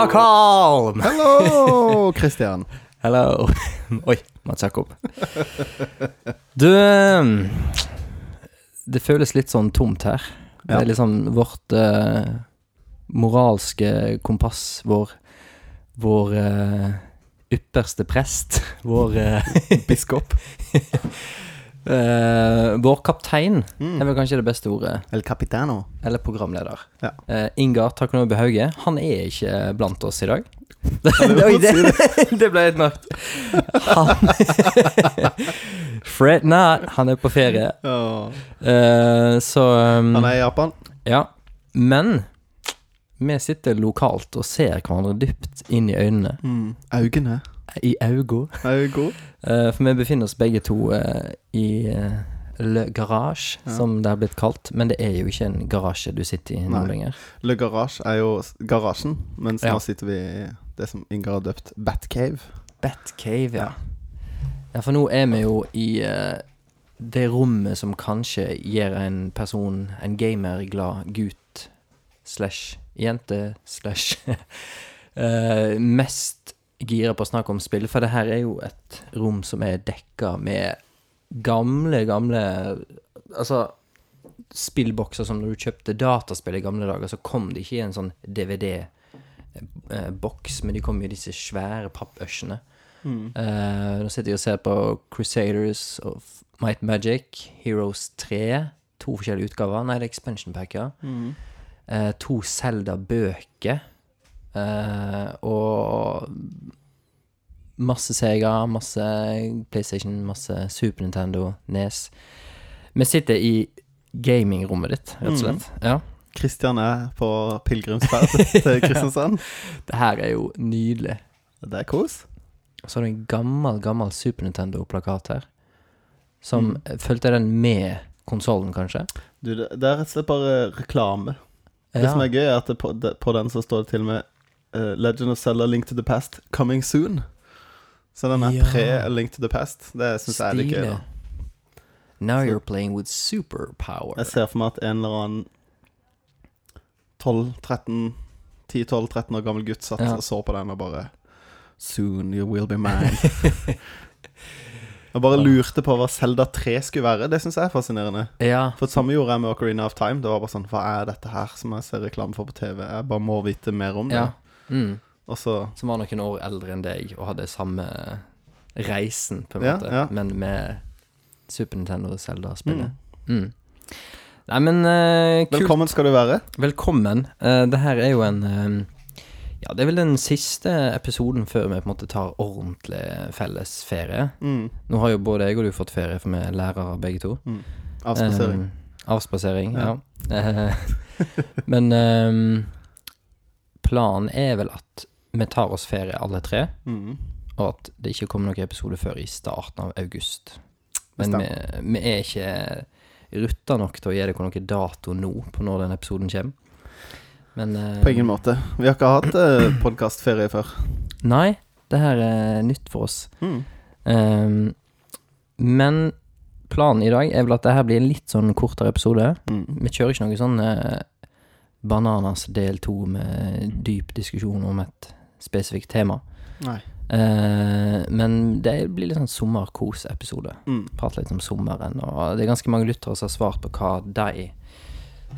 Stockholm! Hello, Christian. Hello. Oi, Mats Jakob. Du ehm, Det føles litt sånn tomt her. Det er liksom vårt eh, moralske kompass, vår Vår eh, ypperste prest. Vår eh, Biskop. Eh, Vår kaptein Mm. er vel kanskje det beste ordet. El Capitano. Eller programleder. Ja. Uh, Ingar Taknobe Hauge, han er ikke blant oss i dag. det, det, det ble helt mørkt. Han Fred Nei, han er på ferie. Oh. Uh, så um, Han er i Japan. Ja. Men vi sitter lokalt og ser hverandre dypt inn i øynene. Mm. Augene. I Augo. Augo. Uh, for vi befinner oss begge to uh, i uh, Le Garage, Ja. som det har blitt kalt. Men det er jo ikke en garasje du sitter i nå lenger. Le Garage er jo garasjen, mens Ja. nå sitter vi i det som Ingar har døpt Batcave. Batcave, ja. Ja, for nå er vi jo i det rommet som kanskje gjør en person, en gamer, glad gutt slash jente slash mest gira på å snakke om spill. For det her er jo et rom som er dekka med gamle, gamle Altså spillbokser som når du kjøpte dataspill i gamle dager, så kom det ikke i en sånn DVD-boks, men de kom i disse svære pappøsjene. Mm. Uh, nå sitter jeg og ser på Crusaders of Might Magic, Heroes 3. To forskjellige utgaver. Nei, det er expansion packer. Mm. Uh, to Zelda-bøker. Eh, og masse Sega, masse PlayStation, masse Super Nintendo, Nes. Vi sitter i gamingrommet ditt, rett og slett. Ja. Christian er på pilegrimsferd til Kristiansand. Det her er jo nydelig. Det er kos. Så har du en gammel, gammel Super Nintendo-plakat her. Som Mm. Fulgte den med konsollen, kanskje? Du, det, er rett og slett bare reklame. Det som er gøy, er at på, på den så står det til og med eh, Legend of Zelda Link to the Past coming soon. Så den er Ja. pre-Link to the Past. Det syns jeg er litt gøy. da Now Så- you're playing with superpower. Jeg ser for meg at en eller annen 12-13 10-12-13 år gammel gutt satt Ja. og så på den og bare Soon you will be mine. Og bare lurte på hva Zelda 3 skulle være. Det syns jeg er fascinerende. Ja. For det samme gjorde jeg med Ocarina of Time. Det var bare sånn Hva er dette her som jeg ser reklame for på TV? Jeg bare må vite mer om det. ja. Mm. Og så Som var noen år eldre enn deg og hadde samme reisen, på en Ja, måte, ja. men med Super Nintendo og Zelda-spillet. Mm. Nei, men uh, kult. Velkommen skal du være. Velkommen. Uh, det her er jo en um, Ja, det er vel den siste episoden før vi på en måte tar ordentlig fellesferie. Mm. Nå har jo både jeg og du fått ferie, for vi er lærere begge to. Mm. Avspasering. Eh, avspasering, Ja. ja. Men eh, planen er vel at vi tar oss ferie alle tre, Mm. og at det ikke kommer noen episode før i starten av august. Men vi, vi er ikke rutta nok til å gi dere noen dato nå på når den episoden kommer. Men eh, På ingen måte. Vi har ikke hatt uh, podkastferie før. Nei, det her er nytt for oss. Mm. Um, men planen i dag er vel at det her blir en litt sånn kortere episode. Mm. Vi kjører ikke noe sånn eh, Bananas del to med dyp diskusjon om et spesifikt tema. Nei. Uh, men det blir litt sånn sommerkos-episode. Mm. Prate litt om sommeren. Og det er ganske mange lyttere som har svart på hva de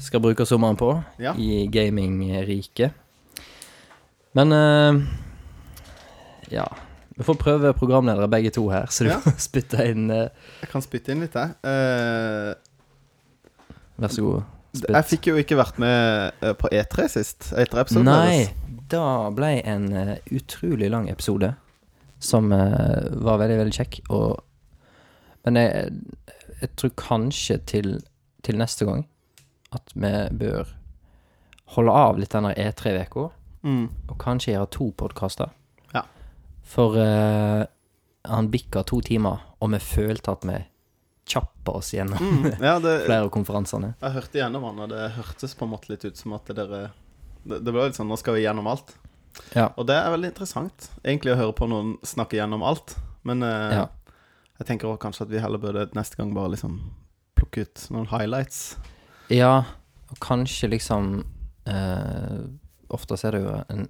skal bruke sommeren på Ja. i gamingriket. Men uh, ja. Vi får prøve programledere begge to her, så du Ja. får spytte inn uh, Jeg kan spytte inn litt, jeg. Vær så god. Jeg fikk jo ikke vært med eh, på E3 sist. E3-episoden Nei, da ble en eh, utrolig lang episode som eh, var veldig, veldig kjekk. Og, men jeg, jeg tror kanskje til, til neste gang at vi bør holde av litt denne E3-uka, Mm. og kanskje gjøre to podkaster. Ja. For uh, han bikka to timer, og vi følte at vi kjappa oss gjennom Mm. Ja, det, flere av konferansene. jeg hørte gjennom han, og det hørtes på en måte litt ut som at dere Det, det ble litt sånn Nå skal vi gjennom alt. Ja. Og det er veldig interessant, egentlig, å høre på noen snakke gjennom alt. Men eh, Ja. jeg tenker også kanskje at vi heller burde neste gang bare liksom plukke ut noen highlights. Ja, og kanskje liksom eh, Ofte er det jo en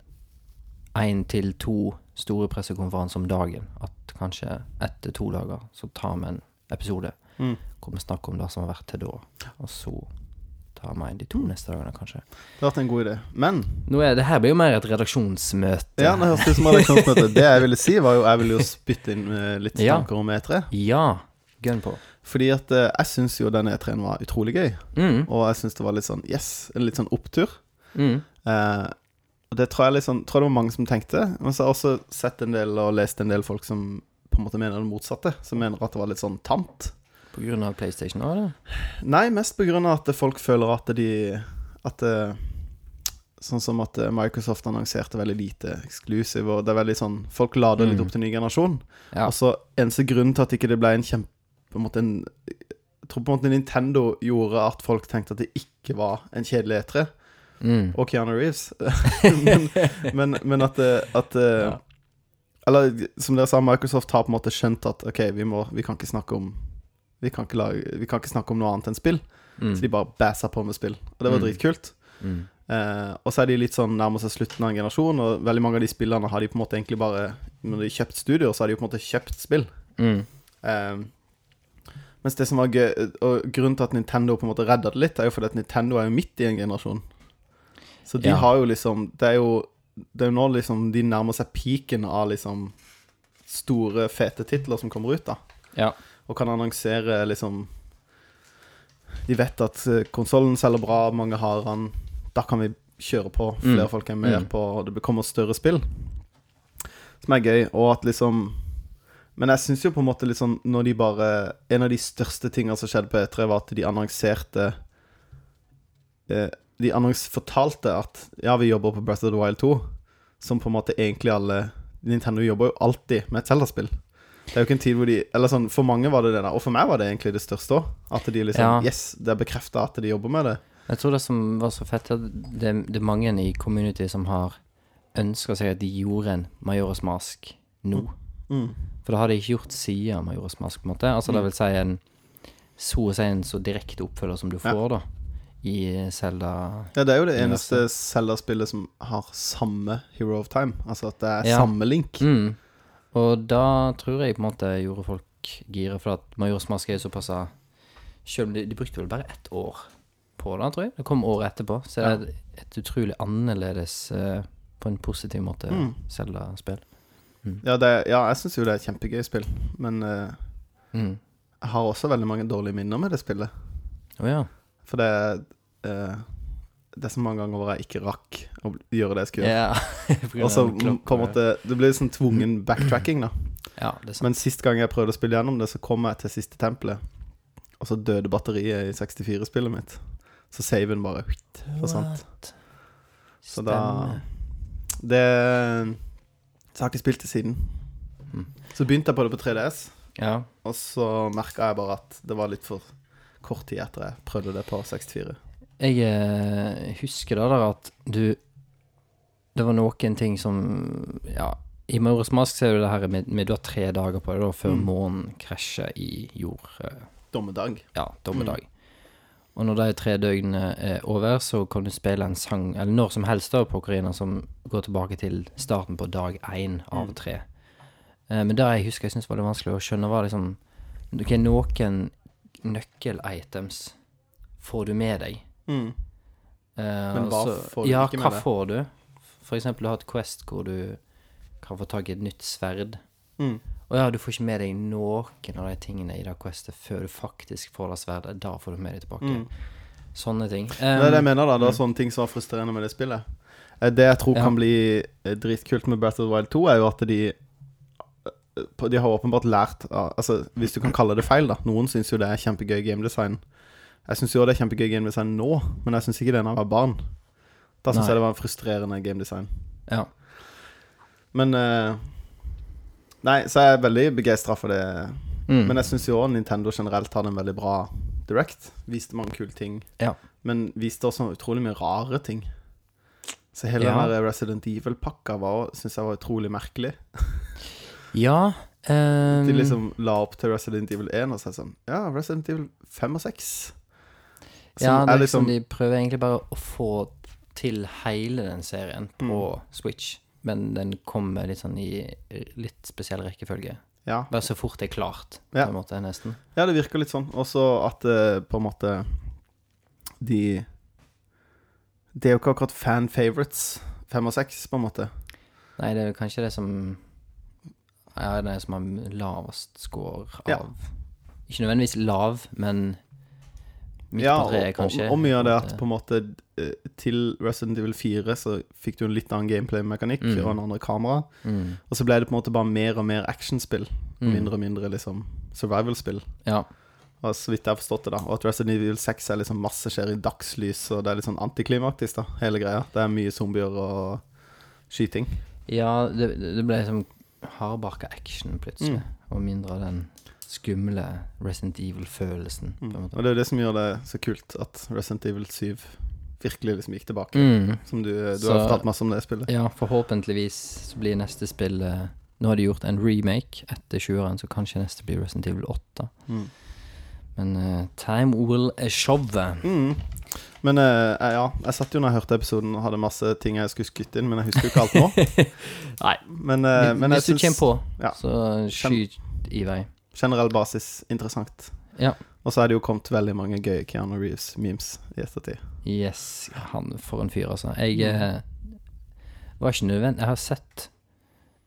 én til to store pressekonferanser om dagen. At kanskje etter to dager så tar vi en episode Mm. hvor vi snakker om det som har vært til da. Og så tar vi inn de to neste dagene, kanskje. Det har vært en god idé. Men Nå er det her blir jo mer et redaksjonsmøte. ja, det høres ut som redaksjonsmøte. Det jeg ville si, var jo jeg ville jo spytte inn litt litt Ja. om E3. Ja, gønn på. Fordi at eh, jeg syns jo den E3-en var utrolig gøy. Mm. Og jeg syns det var litt sånn yes, en litt sånn opptur. Mm. Eh, og det tror jeg liksom Tror det var mange som tenkte. Men så har jeg også sett en del og lest en del folk som på en måte mener det motsatte. Som mener at det var litt sånn tamt. Av PlayStation òg, eller? Nei, mest av at folk føler at de At eh, Sånn som at eh, Microsoft annonserte veldig lite exclusive, og det er veldig sånn Folk lader litt Mm. opp til ny generasjon. Ja. Og så eneste grunn til at ikke det ble en kjempe På en måte en Jeg tror på en måte Nintendo gjorde at folk tenkte at det ikke var en kjedelig E3. Mm. Og Keanu Reeves. men, men, men at, eh, at Ja. Eller som dere sa, Microsoft har på en måte skjønt at OK, vi, må, vi kan ikke snakke om vi kan ikke, lage, vi kan ikke snakke om noe annet enn spill. Mm. Så de bare bæsa på med spill. Og det var Mm. dritkult. Mm. Eh, og så er de litt sånn nærmer seg slutten av en generasjon, og veldig mange av de spillene har de på en måte egentlig bare Når de har kjøpt studioer, så har de på en måte kjøpt spill. Mm. Eh, mens det som var gøy Og grunnen til at Nintendo på en måte redda det litt, er jo fordi at Nintendo er jo midt i en generasjon. Så de Ja. har jo liksom Det er jo Det er jo nå liksom de nærmer seg peaken av liksom store, fete titler som kommer ut, da. Ja. Og kan annonsere liksom De vet at konsollen selger bra, mange har den. Da kan vi kjøre på. Flere Mm. folk er med Mm. på, og det kommer større spill. Som er gøy. Og at liksom Men jeg syns jo på en måte sånn når de bare En av de største tingene som skjedde på E3, var at de annonserte eh, De annons fortalte at ja, vi jobber på Breath of the Wild 2, som på en måte egentlig alle Nintendo jobber jo alltid med et Zelda-spill. Det er jo ikke en tid hvor de Eller sånn, for mange var det det der, og for meg var det egentlig det største òg. At de liksom Ja. Yes, det er bekrefta at de jobber med det. Jeg tror det som var så fett, at det, det er mange i community som har ønska seg at de gjorde en Majoras Mask nå. Mm. For det har de ikke gjort siden Majoras Mask, på en måte. Altså det Mm. vil si en så å si en så direkte oppfølger som du Ja. får, da. I Selda Ja, det er jo det eneste Zelda-spillet som har samme Hero of Time. Altså at det er Ja. samme link. mm. Og da tror jeg på en måte gjorde folk gira, for at Majors Mask er jo såpass Selv om de, de brukte vel bare ett år på det, tror jeg. Det kom året etterpå. Så det er et utrolig annerledes, uh, på en positiv måte, Mm. Zelda-spill. Ja, det, ja jeg syns jo det er et kjempegøy spill, men uh, Mm. jeg har også veldig mange dårlige minner med det spillet. Oh, ja. For det eh, Det er så mange ganger hvor jeg ikke rakk å gjøre det jeg skulle gjøre. Ja, Og så på en måte Det blir sånn tvungen backtracking, da. Ja. Men sist gang jeg prøvde å spille gjennom det, så kom jeg til siste tempelet. Og så døde batteriet i 64-spillet mitt. Så saven bare forsvant. Så da Det Så jeg har ikke spilt det siden. Mm. Så begynte jeg på det på 3DS, Ja. og så merka jeg bare at det var litt for kort tid etter jeg prøvde det på 64. Jeg eh, husker da der at du Det var noen ting som Ja, i Maurits Mask ser du det her med, med du har tre dager på deg da før Mm. månen krasjer i jord. eh, Dommedag. ja, dommedag. Og når de tre døgnene er over, så kan du spille en sang, eller når som helst da på Ocarina, som går tilbake til starten på dag én av Mm. tre. Mm. men det jeg husker jeg syntes var litt vanskelig å skjønne, var liksom Ok, noen nøkkelitems får du med deg. Mm. Eh, Men hva altså, får du ja, ikke med hva får du? For eksempel, du har et Quest hvor du kan få tak i et nytt sverd. Mm. Og ja, du får ikke med deg noen av de tingene i det Questet før du faktisk får det sverdet. Da får du med deg tilbake. Mm. Sånne ting. Det er det jeg mener, da. Det er mm. sånne ting som er frustrerende med det spillet. Eh, Det jeg tror Ja. kan bli eh, dritkult med Breath of the Wild 2, er jo at de eh, De har åpenbart lært Altså, hvis du kan kalle det feil, da. Noen syns jo det er kjempegøy gamedesign. Jeg syns jo det er kjempegøy gamedesign nå, men jeg syns ikke det da jeg var barn. Da syns jeg det var en frustrerende gamedesign. Ja. Men uh, Nei, så jeg er veldig begeistra for det. Mm. Men jeg syns jo òg Nintendo generelt hadde en veldig bra Direct. Viste mange kule ting. Ja. Men viste også utrolig mye rare ting. Så hele Ja. den Resident Evil-pakka syns jeg var utrolig merkelig. ja Um... De liksom la opp til Resident Evil 1 og sa sånn Ja, Resident Evil 5 og 6. Som Ja, det liksom liksom De prøver egentlig bare å få til hele den serien på Mm. Switch. men den kommer litt sånn i litt spesiell rekkefølge. Ja. Bare så fort det er klart, på Ja. en måte, nesten. ja, det virker litt sånn. Også at uh, på en måte de Det er jo ikke akkurat fan favorites, fem og seks, på en måte. Nei, det er jo kanskje det som Ja, det er som har lavest score av Ja. Ikke nødvendigvis lav, men Ja, treet, kanskje. og, og mye av det på at på en måte eh, til Resident Evil 4 så fikk du en litt annen gameplay-mekanikk Mm. og en andre kamera. Mm. Og så ble det på en måte bare mer og mer actionspill. Og Mm. mindre og mindre liksom survival-spill. Ja. Og så vidt jeg har forstått det, da. Og at Resident Evil 6 er liksom masse skjer i dagslys, og det er litt sånn antiklimaktisk, da, hele greia. Det er mye zombier og skyting. ja, det, det ble liksom hardbarka action plutselig, Mm. og mindre av den skumle Resident Evil-følelsen. Mm. Og det er det som gjør det så kult, at Resident Evil 7 virkelig liksom gikk tilbake. Mm. Som du, du Så- har fortalt masse om det spillet. Ja, forhåpentligvis så blir neste spill eh, Nå har de gjort en remake etter 20-åren, så kanskje neste blir Resident Evil 8. Mm. Men uh, time will show. Mm. Men uh, ja, jeg satt jo når jeg hørte episoden og hadde masse ting jeg skulle skutt inn, men jeg husker jo ikke alt nå. Nei. Men, uh, men Hvis du syns kommer på, ja. så skyt i vei. Generell basis interessant. Ja. Og så er det jo kommet veldig mange gøye Keanu Reeves-memes i ettertid. Yes, han for en fyr, altså. Jeg eh, var ikke nødvendig Jeg har sett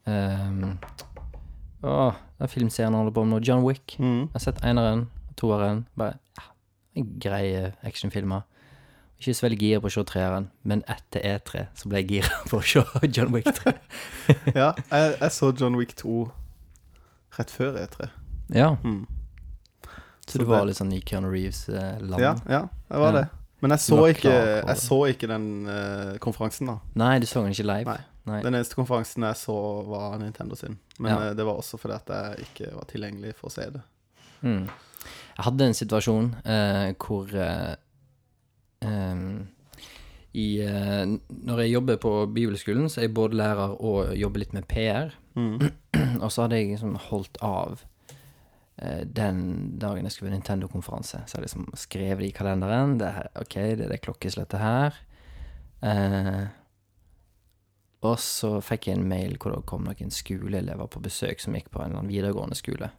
um, Å, den filmserien holder på med nå, John Wick. Mm. Jeg har sett eneren, toeren. Bare ja, greie actionfilmer. Ikke så veldig gira på å se treeren, men etter E3 så ble jeg gira på å se John Wick 3. Ja, jeg, jeg så John Wick 2 rett før E3. Ja, Mm. så du var litt sånn i Keanu Reeves-land? Ja, ja, jeg var Ja. det. Men jeg så ikke, jeg så ikke den uh, konferansen, da. Nei, du så den ikke live? Nei. Nei. Den eneste konferansen jeg så, var Nintendo sin. Men Ja. eh, det var også fordi at jeg ikke var tilgjengelig for å se det. Mm. Jeg hadde en situasjon uh, hvor uh, um, i, Når jeg jobber på bibelskolen, så er jeg både lærer og jobber litt med PR. Mm. Og så hadde jeg liksom holdt av den dagen jeg skulle på Nintendo-konferanse. Så jeg liksom skrev det i kalenderen. Det her, ok, det er det klokkeslettet her. Eh, og så fikk jeg en mail hvor det kom noen skoleelever på besøk som gikk på en eller annen videregående skole.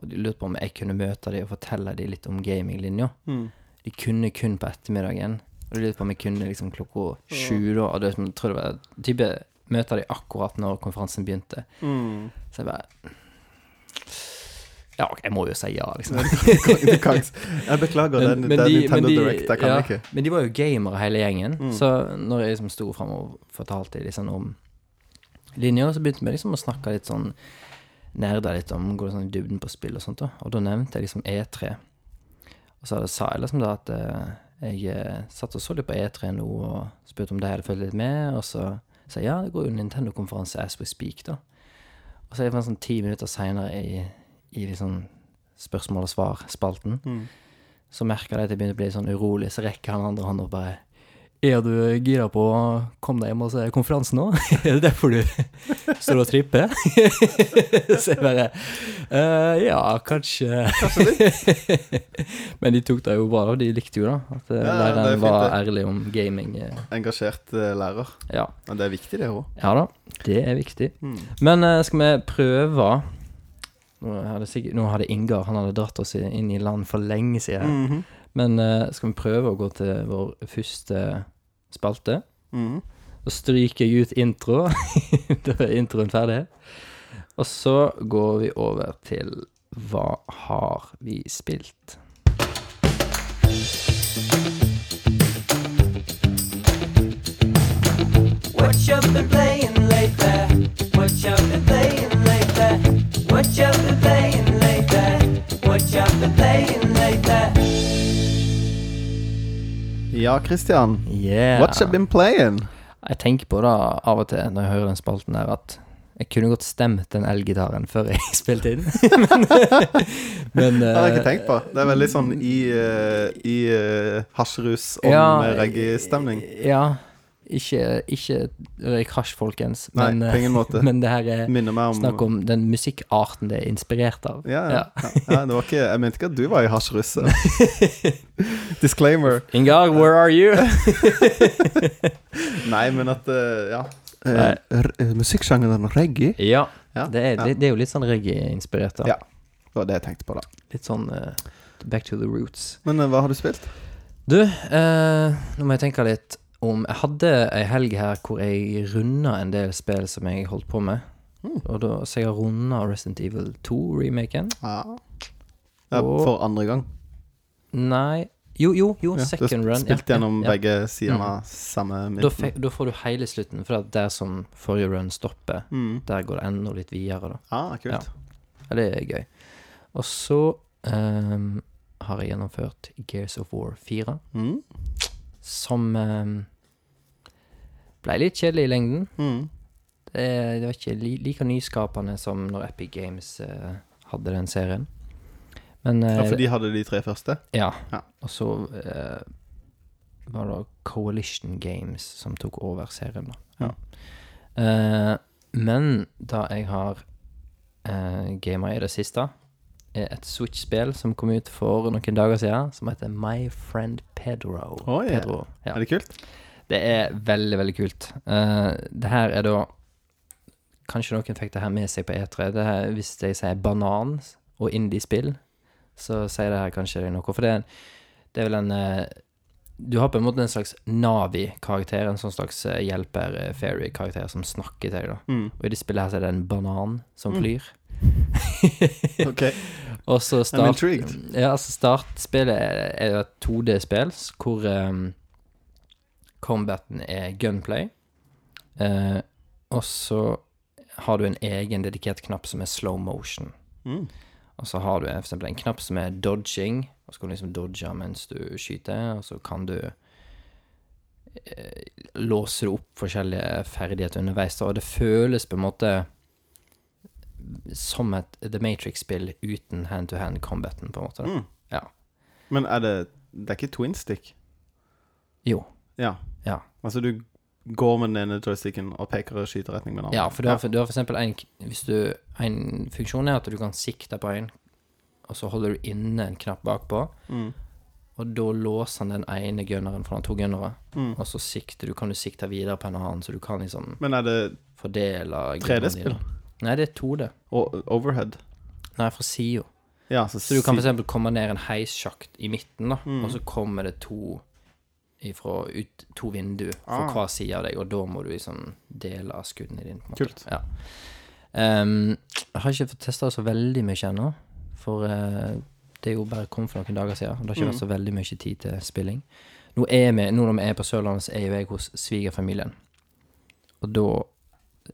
Og de lurte på om jeg kunne møte dem og fortelle dem litt om gaminglinja. Mm. De kunne kun på ettermiddagen. Og de lurte på om jeg kunne liksom klokka sju da. Og det, jeg tror det var type møte dem akkurat når konferansen begynte. Mm. Så jeg bare Ja, jeg må jo si ja, liksom. Du kan jeg beklager, det er- den de, Nintendo Direct. Jeg kan ja, ikke. Men de var jo gamere hele gjengen. Mm. Så når jeg liksom sto fram og fortalte liksom om linjer, så begynte vi liksom å snakke litt sånn Nerda litt om gå sånn i dybden på spill og sånt. da Og da nevnte jeg liksom E3. Og så sa jeg liksom da at eh, jeg eh, satt og så litt på E3 nå og spurte om de hadde fulgt litt med. Og så sa jeg ja, det går jo Nintendo-konferanse as we speak, da. Og så er det sånn ti minutter seinere i, i liksom spørsmål og svar-spalten Mm. så merka jeg at jeg begynte å bli sånn urolig, så rekker han andre hånda og bare Er du gira på å komme deg hjem og se konferansen nå? er det derfor du står og tripper? så jeg bare uh, Ja, kanskje. Men de tok det jo bra, og De likte jo da at eh, Ja, er læreren fint, var ærlig om gaming. eh. Engasjert lærer. Ja. Men det er viktig, det òg. ja da, det er viktig. Mm. Men uh, skal vi prøve Nå hadde, sikkert, nå hadde Ingar han hadde dratt oss inn i land for lenge siden. Mhm. Men uh, skal vi prøve å gå til vår første spalte? Mhm. Så stryker jeg ut intro. da er introen ferdig. Og så går vi over til Hva har vi spilt? What you been playing Ja, Christian. Yeah. What you been playing? Jeg tenker på da av og til når jeg hører den spalten der, at jeg kunne godt stemt den elgitaren før jeg spilte inn. Men Det har jeg eh, ikke tenkt på. Det er veldig sånn i, uh, i uh, hasjrus om ja, eh, reggae-stemning. Ja. Ikke, ikke røyk hasj, folkens. Nei, Men, på ingen måte. men det her er Minner meg om snakk om den musikkarten det er inspirert av. Ja, ja. ja. ja det var ikke, jeg mente ikke at du var i hasjrus. Disclaimer. Ingar, where are you? Nei, men at eh, Ja. eh, eh, Musikksjangeren reggae. Ja. Ja, Det, er, det, det er jo litt sånn reggae-inspirert. Ja. Det var det jeg tenkte på, da. Litt sånn uh, back to the roots. Men uh, hva har du spilt? Du, uh, nå må jeg tenke litt om Jeg hadde ei helg her hvor jeg runda en del spill som jeg holdt på med. Mm. Og da, Så jeg har runda Resident Evil 2-remaken. Ja. ja for andre gang. Nei Jo, jo, jo, Ja, second du run. spilt ja, gjennom begge sidene Mm. av samme midten. Da, da får du hele slutten, for at der som forrige run stopper, Mm. der går det enda litt videre, da. Ah, kult. Ja. Ja, det er gøy. Og så um, har jeg gjennomført Gears of War 4, Mm. som um, ble litt kjedelig i lengden. Mm. Det, det var ikke li, like nyskapende som når Epic Games uh, hadde den serien. Men Ja, eh, for de hadde de tre første? Ja. Ja. Og så uh, var det Coalition Games som tok over serien, da. Ja. Eh, men da jeg har uh, gama i det siste, er et Switch-spill som kom ut for noen dager siden, som heter My Friend Pedro. Oh, yeah. Pedro. Ja. Er det kult? Det er veldig, veldig kult. Uh, det her er da Kanskje noen fikk det her med seg på E3. Det her, hvis jeg sier banan og indie-spill, så sier det her kanskje deg noe. For det er, det er vel en uh, Du har på en måte en slags Navi-karakter, en sånn slags eh, hjelper-fairy-karakter som snakker til deg, da. Mm. Og i det spillet her så er det en banan som Mm. flyr. Ok. Og så start, I'm intrigued. ja, altså startspillet er jo et 2D-spill hvor um, combaten er gunplay. Eh, og så har du en egen dedikert knapp som er slow motion. Mm. Og så har du eksempel en knapp som er dodging, og så kan du liksom dodge mens du skyter, og så kan du eh, låse opp forskjellige ferdigheter underveis, og det føles på en måte som et The Matrix-spill uten hand-to-hand combaten, på en måte. Mm. Ja. Men er det Det er ikke twin stick? Jo. Ja. Ja. Altså du går med den ene joysticken og peker i skyteretning med den andre? Ja, for du har, for, du har for eksempel en Hvis du En funksjon er at du kan sikte på en, og så holder du inne en knapp bakpå, Mm. og da låser han den ene gunneren, fra de to gunnere, Mm. og så sikter du, kan du sikte videre på en annen, så du kan liksom Men er det fordele 3D-spill? dine. Nei, det er 2D. Og overhead? Nei, fra sida. Ja, så, Så du kan for eksempel komme ned en heissjakt i midten, da, Mm. og så kommer det to ifra ut to vinduer for Ah. hver side av deg, og da må du liksom dele skuddene dine. på. Kult. Ja. Um, jeg har ikke fått testa så veldig mye ennå, for uh, det jo bare kom for noen dager siden. og Det har ikke Mm. vært så veldig mye tid til spilling. Nå, er vi, nå når vi er på Sørlandet, så er jo jeg hos svigerfamilien. Og da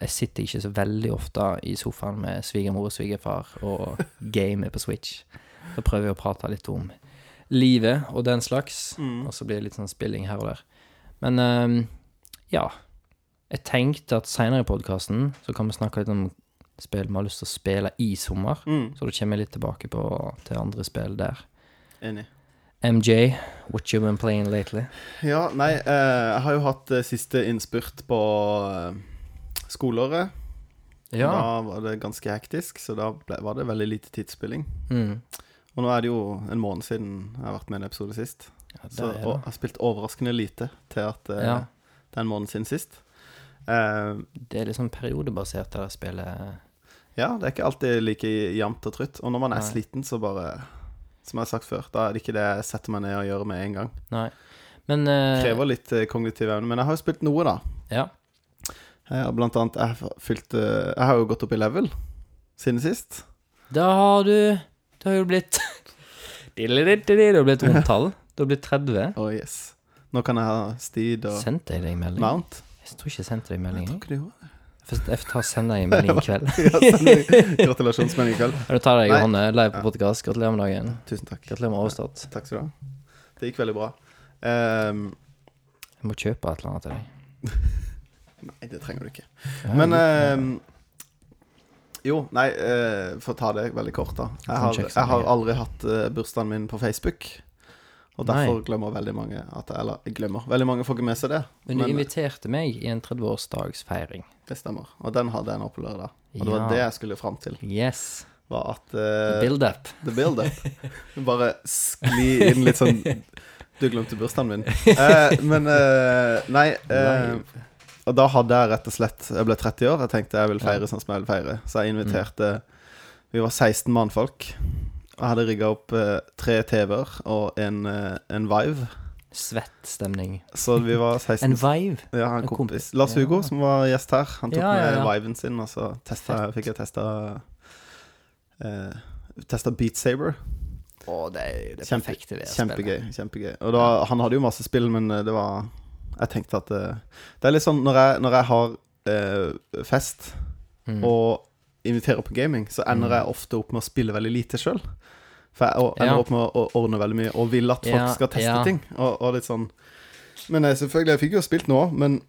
Jeg sitter ikke så veldig ofte i sofaen med svigermor og svigerfar og gamer på Switch. Da prøver jeg å prate litt om livet og den slags. Mm. Og så blir det litt sånn spilling her og der. Men um, ja. Jeg tenkte at seinere i podkasten så kan vi snakke litt om spill vi har lyst til å spille i sommer. Mm. Så da kommer jeg litt tilbake på, til andre spill der. Enig. MJ, what you been playing lately? Ja, nei, eh, jeg har jo hatt eh, siste innspurt på eh, skoleåret. Ja. Da var det ganske hektisk, så da ble, var det veldig lite tidsspilling. Mm. Og nå er det jo en måned siden jeg har vært med i en episode sist. ja Så, og jeg har spilt overraskende lite til at uh, Ja. det er en måned siden sist. Uh, Det er liksom periodebasert, det jeg spillet. ja, det er ikke alltid like jevnt og trutt. Og når man er Nei. sliten, så bare Som jeg har sagt før, da er det ikke det jeg setter meg ned og gjør med en gang. Nei. Men uh, Krever litt kognitiv evne. Men jeg har jo spilt noe, da. Ja. Jeg har blant annet jeg har, fylt, jeg har jo gått opp i level siden sist. Da har du Det har jo blitt Det har blitt rundtall. Det har blitt 30. Oh yes. Nå kan jeg ha steed og Sendte jeg deg melding? mount. Jeg tror ikke jeg sendte deg melding. Jeg tror ikke det var. Jeg tar jeg får ta og sende deg en melding i kveld. Ja, Gratulasjonsmelding i kveld. Du tar deg, i hånda, live på podkast. Gratulerer med dagen. Tusen takk. Gratulerer med overstått. Takk skal du ha. Det gikk veldig bra. Um, Jeg må kjøpe et eller annet til deg. nei, det trenger du ikke. Men ja. Jo, nei, uh, for å ta det veldig kort, da. Jeg har, jeg har sånn, aldri hatt uh, bursdagen min på Facebook. Og Nei. derfor glemmer veldig mange at jeg, Eller jeg glemmer. Veldig mange får ikke med seg det. Men du inviterte meg i en 30-årsdagsfeiring. det stemmer. Og den hadde jeg nå på lørdag. Og det var det jeg skulle fram til. Yes. Var at eh, Build up. The build-up. Bare skli inn litt sånn Du glemte bursdagen min. Uh, men nei. Og da hadde jeg rett og slett Jeg ble 30 år. Jeg tenkte jeg vil feire sånn som jeg vil feire. Så jeg inviterte Vi var 16 mannfolk. Jeg hadde rigga opp eh, tre TV-er og en, eh, en Vive. Svett stemning. Så vi var 16 En vive. Ja, en en kompis. kompis. Lars Ja. Hugo, som var gjest her, han tok Ja, ja, med. Viven sin, og så testa, fikk jeg testa eh, Testa Beat Saber. Å, det er det perfekte ved Kjempegøy. kjempegøy Og da, han hadde jo masse spill, men eh, det var Jeg tenkte at uh, Det er litt sånn når jeg, når jeg har uh, fest Mm. og inviterer på gaming, så ender Mm. jeg ofte opp med å spille veldig lite sjøl. For jeg ender Ja. opp med å, ordne veldig mye og vil at folk Ja, skal teste ja. ting. Og, og litt sånn Men jeg, selvfølgelig, jeg fikk jo spilt nå, men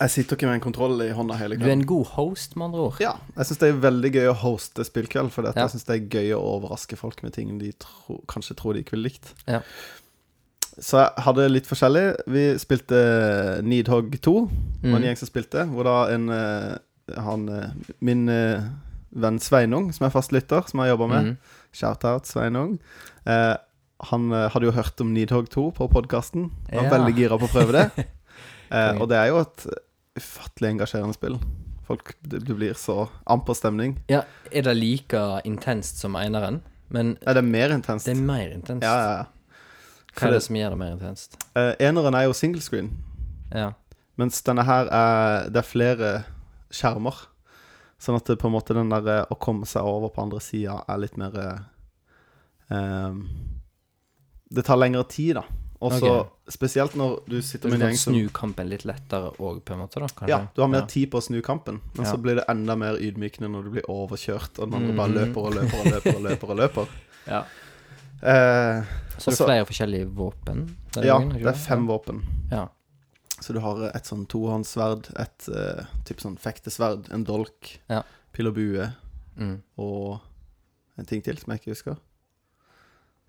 jeg sitter ikke med en kontroll i hånda hele Du er en god host, med andre ord. Ja, jeg syns det er veldig gøy å hoste spillkveld, for Ja. jeg syns det er gøy å overraske folk med ting de tro, kanskje tror de ikke ville likt. Ja. Så jeg hadde litt forskjellig. Vi spilte Needhog 2, det var en Mm. gjeng som spilte, hvor da en eh, han eh, Min eh, venn Sveinung, som er fast lytter, som jeg jobber med, Mm. shout-out Sveinung, eh, han eh, hadde jo hørt om Needhog 2 på podkasten. Var Ja. veldig gira på å prøve det. eh, og det er jo et ufattelig engasjerende spill. Folk, du, du blir så amper stemning. Ja, er det like intenst som eineren? Men Er det mer intenst? det er mer intenst. Ja, ja, ja. Hva er det som gjør det mer intenst? Uh, eneren er jo single screen, Ja. mens denne her er Det er flere skjermer. Sånn at det på en måte den der eh, å komme seg over på andre sida er litt mer eh, Det tar lengre tid, da. Og så okay. spesielt når du sitter med en gjeng som snu kampen litt lettere òg, på en måte, da, kanskje? Ja, du har mer Ja. tid på å snu kampen, men Ja. så blir det enda mer ydmykende når du blir overkjørt, og den andre bare Mhm. løper og løper og løper og løper. og løper Ja. Eh, Så det er flere forskjellige våpen? ja, gangen, det er fem våpen. Ja. Så du har et sånn tohåndssverd, et uh, type sånn fektesverd, en dolk, Ja. pil og bue Mm. og en ting til som jeg ikke husker.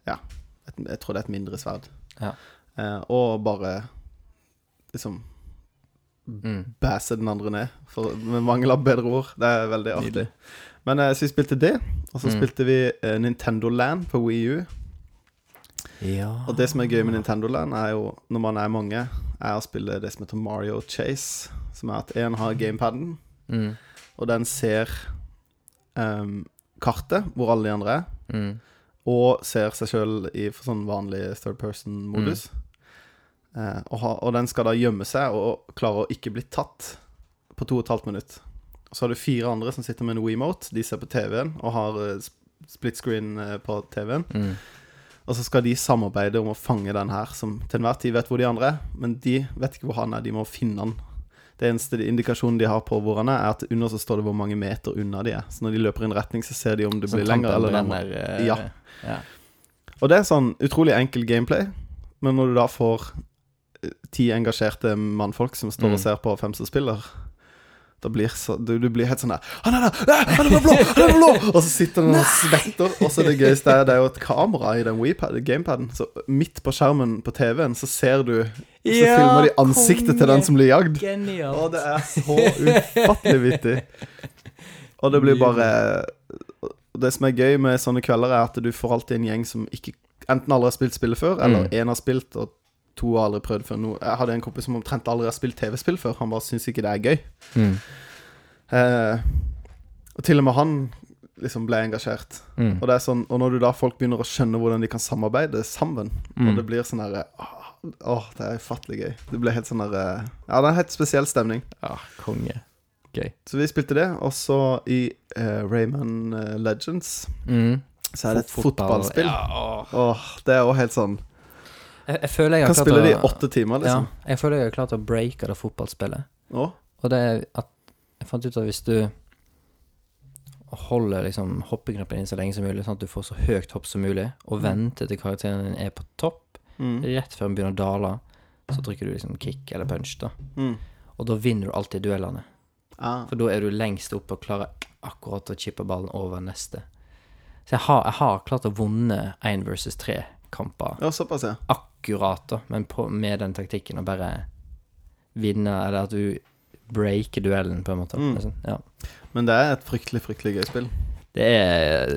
Ja, et, jeg tror det er et mindre sverd. Ja. Uh, og bare liksom Mm. bæse den andre ned, for, mangel av bedre ord. Det er veldig artig. Men eh, så vi spilte det, og så Mm. spilte vi eh, Nintendo Land på Wii U. Ja Og det som er gøy med Nintendo Land, er jo når man er mange, er å spille det som heter Mario Chase. Som er at én har gamepaden, mm. og den ser um, kartet, hvor alle de andre er, Mm. og ser seg sjøl i sånn vanlig third person-modus. Uh, og, ha, og den skal da gjemme seg og klare å ikke bli tatt på to og et halvt minutt. Så har du fire andre som sitter med en WeMote. De ser på TV-en og har eh, split screen eh, på TV-en. Mm. Og så skal de samarbeide om å fange den her, som til enhver tid vet hvor de andre er. Men de vet ikke hvor han er, de må finne han. Det eneste indikasjonen de har på hvor han er, er at under så står det hvor mange meter unna de er. Så når de løper i en retning, så ser de om det Sånn blir lenger eller nærmere. eh, Ja. ja. Og det er sånn utrolig enkel gameplay, men når du da får ti engasjerte mannfolk som står og Mm. ser på hvem som spiller da blir så, du, du blir helt sånn der 'Han er der! Han er blå! Han er blå!' Og så sitter den og svetter. Og så det gøyeste er det er jo et kamera i den Wii-pad- gamepaden. Så midt på skjermen på TV-en så ser du Så Ja, filmer de ansiktet til den som blir jagd. Genialt. Og det er så ufattelig vittig. Og det blir bare Det som er gøy med sånne kvelder, er at du får alltid en gjeng som ikke enten aldri har spilt spillet før, eller Mm. har spilt, og to har aldri prøvd før. No, jeg hadde en kompis som omtrent aldri har spilt TV-spill før. Han bare syns ikke det er gøy. Mm. Eh, og til og med han liksom ble engasjert. Mm. Og det sånn Og når du da folk begynner å skjønne hvordan de kan samarbeide sammen, Mm. og det blir sånn herre Åh, det er ufattelig gøy. Det ble helt sånn herre Ja, det er en helt spesiell stemning. Ja, konge. Gøy. Så vi spilte det. Og så i uh, Rayman eh, Legends Mm. så er det et fotball, fotballspill. Ja, åh. Åh, det er òg helt sånn jeg, jeg føler jeg har Kan klart spille det i åtte timer, Ja, liksom. jeg føler jeg har klart å breake det fotballspillet. Å? Og det er at Jeg fant ut at hvis du holder liksom hoppeknappen inn så lenge som mulig, sånn at du får så høyt hopp som mulig, og Mm. venter til karakteren din er på topp, Mm. rett før den begynner å dale, så trykker du liksom kick eller punch, da. Mm. Og da vinner du alltid duellene. Ah. For da er du lengst oppe og klarer akkurat å chippe ballen over neste. Så jeg har, jeg har klart å vunne én versus tre-kamper Ja, såpass, ja. Akkurat, da, men på, med den taktikken å bare vinne, eller at du breaker duellen, på en måte. Mm. Liksom. Ja. Men det er et fryktelig, fryktelig gøy spill. Det er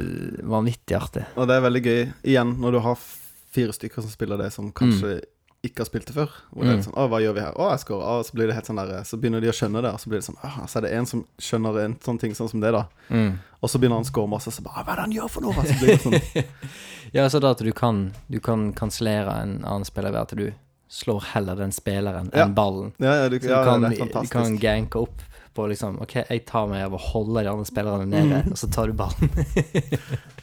vanvittig artig. Og det er veldig gøy, igjen, når du har fire stykker som spiller det, som kanskje ikke har spilt det før. Hvor det er Mm. sånn Å, hva gjør vi her? Å, jeg scorer. Å, så blir det helt sånn der Så begynner de å skjønne det, og så blir det sånn å, Så er det en som skjønner en sånn ting sånn som det, da. Mm. Og så begynner han å score masse, så bare Hva er det han gjør for noe? Så blir det sånn Ja, så da at du kan Du kan kansellere en annen spiller ved at du slår heller den spilleren Ja. enn ballen. Ja, ja, du, Så du ja kan, du kan ganke opp på liksom OK, jeg tar meg av å holde de andre spillerne nede, Mm. og så tar du ballen.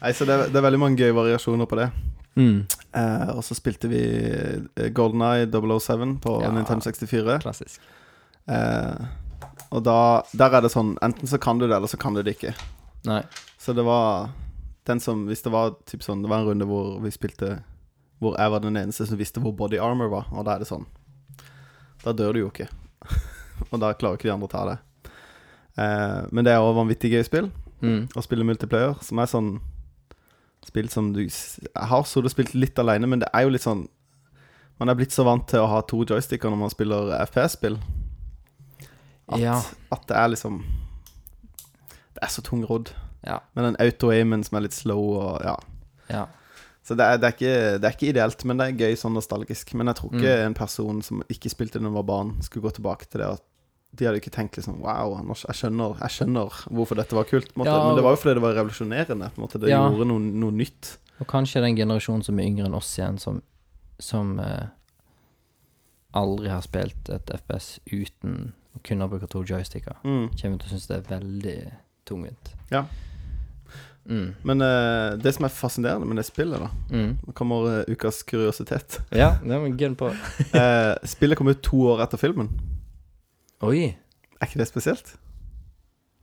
Nei, så det er, det er veldig mange gøye variasjoner på det. Mm. Eh, og så spilte vi Golden Eye 007 på Ja. Nintendo 64. Klassisk. Eh, og da Der er det sånn Enten så kan du det, eller så kan du det ikke. Nei. Så det var den som Hvis det var typ sånn Det var en runde hvor vi spilte Hvor jeg var den eneste som visste hvor body armor var, og da er det sånn Da dør du jo ikke. og da klarer ikke de andre å ta det. Eh, men det er også vanvittig gøy spill Mm. å spille multiplayer, som er sånn spill som du Jeg har så du spilt litt alene, men det er jo litt sånn Man er blitt så vant til å ha to joysticker når man spiller FPS-spill, at, Ja. at det er liksom Det er så tungrodd. Ja. Med den auto-aimen som er litt slow og ja. Ja. Så det er, det, er ikke, det er ikke ideelt, men det er gøy sånn nostalgisk. Men jeg tror ikke Mm. en person som ikke spilte da hun var barn, skulle gå tilbake til det. At de hadde ikke tenkt liksom Wow, jeg skjønner, jeg skjønner hvorfor dette var kult. Ja, Men det var jo fordi det var revolusjonerende. Det Ja. gjorde noe, noe nytt. Og kanskje den generasjonen som er yngre enn oss igjen, som, som eh, aldri har spilt et FPS uten å kunne bruke to joysticker, Mm. kommer til å synes det er veldig tungvint. Ja. Mm. Men uh, det som er fascinerende med det spillet, da Mm. Nå kommer uh, ukas kuriositet. Ja, det gunn på. uh, spillet kom ut to år etter filmen. Oi, Er ikke det spesielt?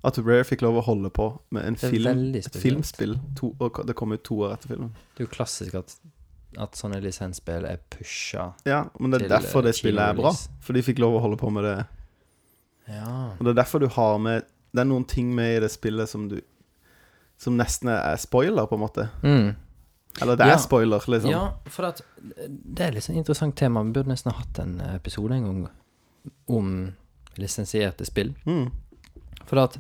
At Rare fikk lov å holde på med en film, et filmspill, to, og det kom ut to år etter filmen. Det er jo klassisk at, at sånne lisensspill er pusha. Ja, men det er derfor det eh, spillet er bra. For de fikk lov å holde på med det. Ja. Og det er derfor du har med Det er noen ting med i det spillet som du Som nesten er spoiler, på en måte. Mm. Eller det er Ja. spoiler, liksom. Ja, for at det er litt sånn interessant tema. Vi burde nesten ha hatt en episode en gang om lisensierte spill. Mm. For at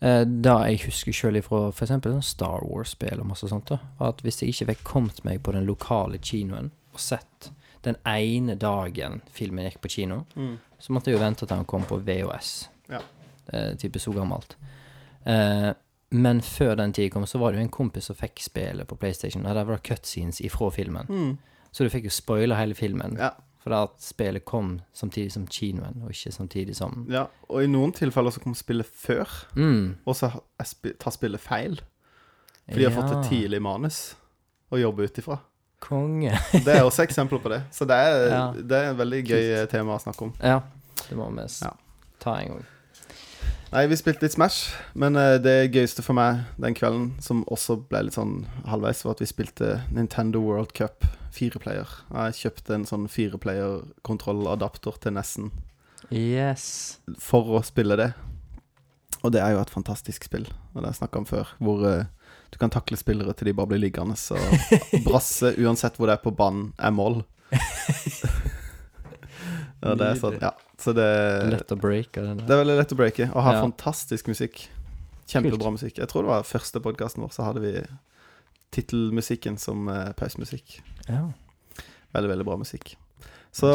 eh, da jeg husker sjøl ifra f.eks. sånn Star Wars-spill og masse sånt, da, var at hvis jeg ikke fikk kommet meg på den lokale kinoen og sett den ene dagen filmen gikk på kino, Mm. så måtte jeg jo vente til han kom på VHS. Ja. Eh, type så gammelt. Eh, men før den tid kom, så var det jo en kompis som fikk spillet på PlayStation, og der var det cutscenes ifra filmen. Mm. Så du fikk jo spoila hele filmen. Ja. For at spillet kom samtidig som kinoen, og ikke samtidig som ja. Og i noen tilfeller så kom spillet før, mm. og så tar spillet feil. For de har fått et tidlig manus å jobbe ut ifra. Konge. Det er også eksempler på det. Så det er, Ja. det er et veldig gøy Kult. tema å snakke om. Ja, det må vi Ja. ta en gang. Nei, vi spilte litt Smash, men eh, det gøyeste for meg den kvelden, som også ble litt sånn halvveis, var at vi spilte Nintendo World Cup fireplayer. Jeg kjøpte en sånn fireplayer-kontrolladapter til Nessen Yes. for å spille det. Og det er jo et fantastisk spill, og det har jeg snakka om før, hvor uh, du kan takle spillere til de bare blir liggende. Så brasse, uansett hvor det er på banen, er mål. og det er sånn, ja. Så det, Lett å breake det er veldig lett å breake, og har Ja. fantastisk musikk. Kjempebra musikk. Jeg tror det var første podkasten vår, så hadde vi tittelmusikken som uh, pausemusikk. Ja. Veldig, veldig bra musikk. Så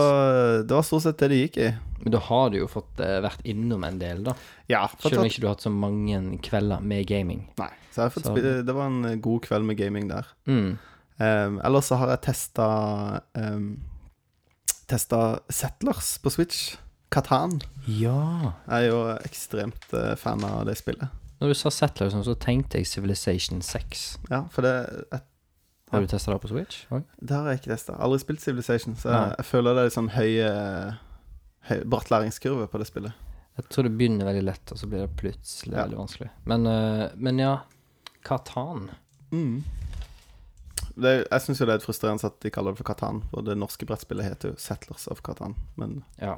det var stort sett det det gikk i. Men da har du jo fått uh, vært innom en del, da. Ja, Selv om ikke du har hatt så mange kvelder med gaming. Nei, så Så- det var en eh, god kveld med gaming der. Mm. Um, ellers så har jeg testa um, Testa Settlers på Switch. Katan. Ja. Jeg er jo ekstremt eh, fan av det spillet. Når du sa Settler, sånn, så tenkte jeg Civilization 6. Ja, for det, jeg, Har du testa det på Switch? Oi. det har jeg ikke testa. Aldri spilt Civilization, så jeg, Nei. jeg føler det er litt sånn høy, høy bratt læringskurve på det spillet. Jeg tror det begynner veldig lett, og så blir det plutselig Ja. veldig vanskelig. Men, eh, men ja, Katan. Mm. Det, jeg syns jo det er frustrerende at de kaller det for Katan, for det norske brettspillet heter jo Settlers of Katan. Men Ja.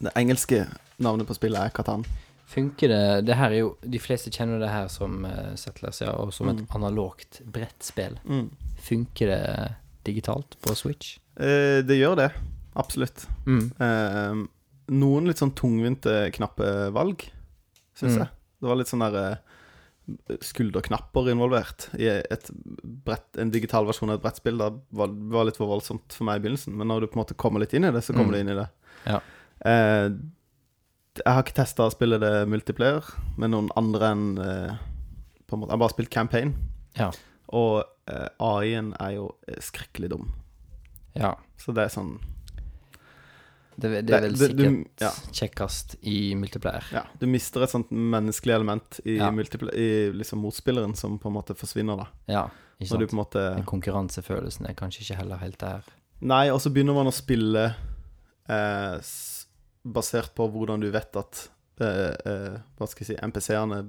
Det engelske navnet på spillet er Katan. Funker det Det her er jo De fleste kjenner det her som uh, Settlers, ja, og som et Mm. analogt brettspill. Mm. Funker det digitalt på Switch? Eh, det gjør det. Absolutt. Mm. Eh, noen litt sånn tungvinte knappe valg, syns Mm. jeg. Det var litt sånn der eh, skulderknapper involvert i et brett, en digital versjon av et brettspill. Det var, var litt for voldsomt for meg i begynnelsen, men når du på en måte kommer litt inn i det, så kommer Mm. du inn i det. Ja. Eh, jeg har ikke testa å spille det multiplayer med noen andre enn eh, på en måte, Jeg har bare spilt campaign, Ja. og eh, AI-en er jo eh, skrekkelig dum. ja. Så det er sånn Det, det er vel Det- det- du- sikkert ja. kjekkest i multiplayer. Ja, du mister et sånt menneskelig element i, Ja. i liksom motspilleren som på en måte forsvinner, da. Ja, ikke sant? måte konkurransefølelsen er kanskje ikke heller helt der. Nei, og så begynner man å spille eh, basert på hvordan du vet at eh, eh, Hva skal jeg si MPC-ene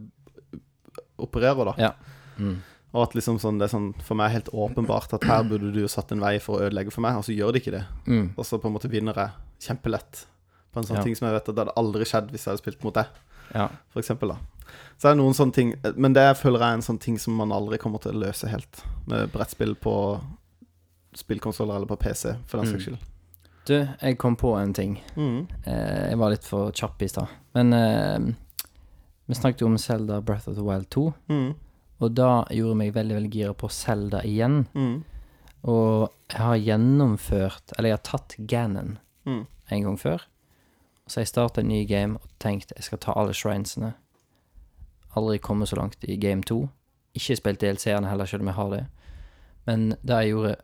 opererer, da. Ja. Mm. Og at liksom sånn, det er sånn for meg helt åpenbart at her burde du jo satt en vei for å ødelegge for meg, og så gjør de ikke det. Mm. Og så på en måte vinner jeg kjempelett på en sånn Ja. ting som jeg vet at det hadde aldri skjedd hvis jeg hadde spilt mot deg. Ja. for eksempel, da. Så er det noen sånne ting Men det føler jeg er en sånn ting som man aldri kommer til å løse helt. Med brettspill på spillkonsoller eller på PC, for den Mm. saks skyld. Du, jeg kom på en ting. Mm. Eh, jeg var litt for kjapp i stad. Men eh, vi snakket jo om Zelda Breath of the Wild 2, Mm. og da gjorde meg veldig veldig gira på Zelda igjen. Mm. Og jeg har gjennomført Eller jeg har tatt Ganon Mm. en gang før. Så jeg starta en ny game og tenkte jeg skal ta alle shrinesene. Aldri kommet så langt i game 2. Ikke spilt DLC-ene heller, selv om jeg har det. Men det jeg gjorde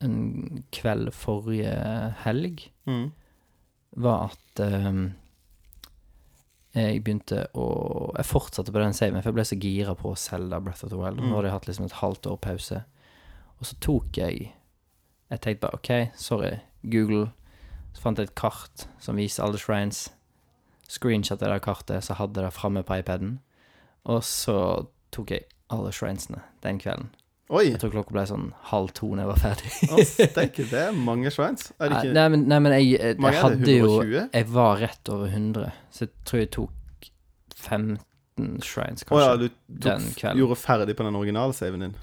en kveld forrige helg, Mm. var at um, jeg begynte å Jeg fortsatte på den saven, for jeg ble så gira på å selge Breath of the Wild. Mm. Nå hadde jeg hatt liksom et halvt år pause. Og så tok jeg Jeg tenkte bare OK, sorry, Google. Så fant jeg et kart som viser alle shrines. Screenshot det det kartet, så hadde det framme på iPaden. Og så tok jeg alle shrinesene den kvelden. Oi! Jeg tror klokka ble sånn halv to når jeg var ferdig. Å, steike, det er mange sveins. Er det Nei, ikke nei, men, nei, men jeg, jeg, mange jeg er hadde jo Jeg var rett over 100, så jeg tror jeg tok 15 shrines, Å ja, kanskje. du den tok, gjorde ferdig på den originale saven din?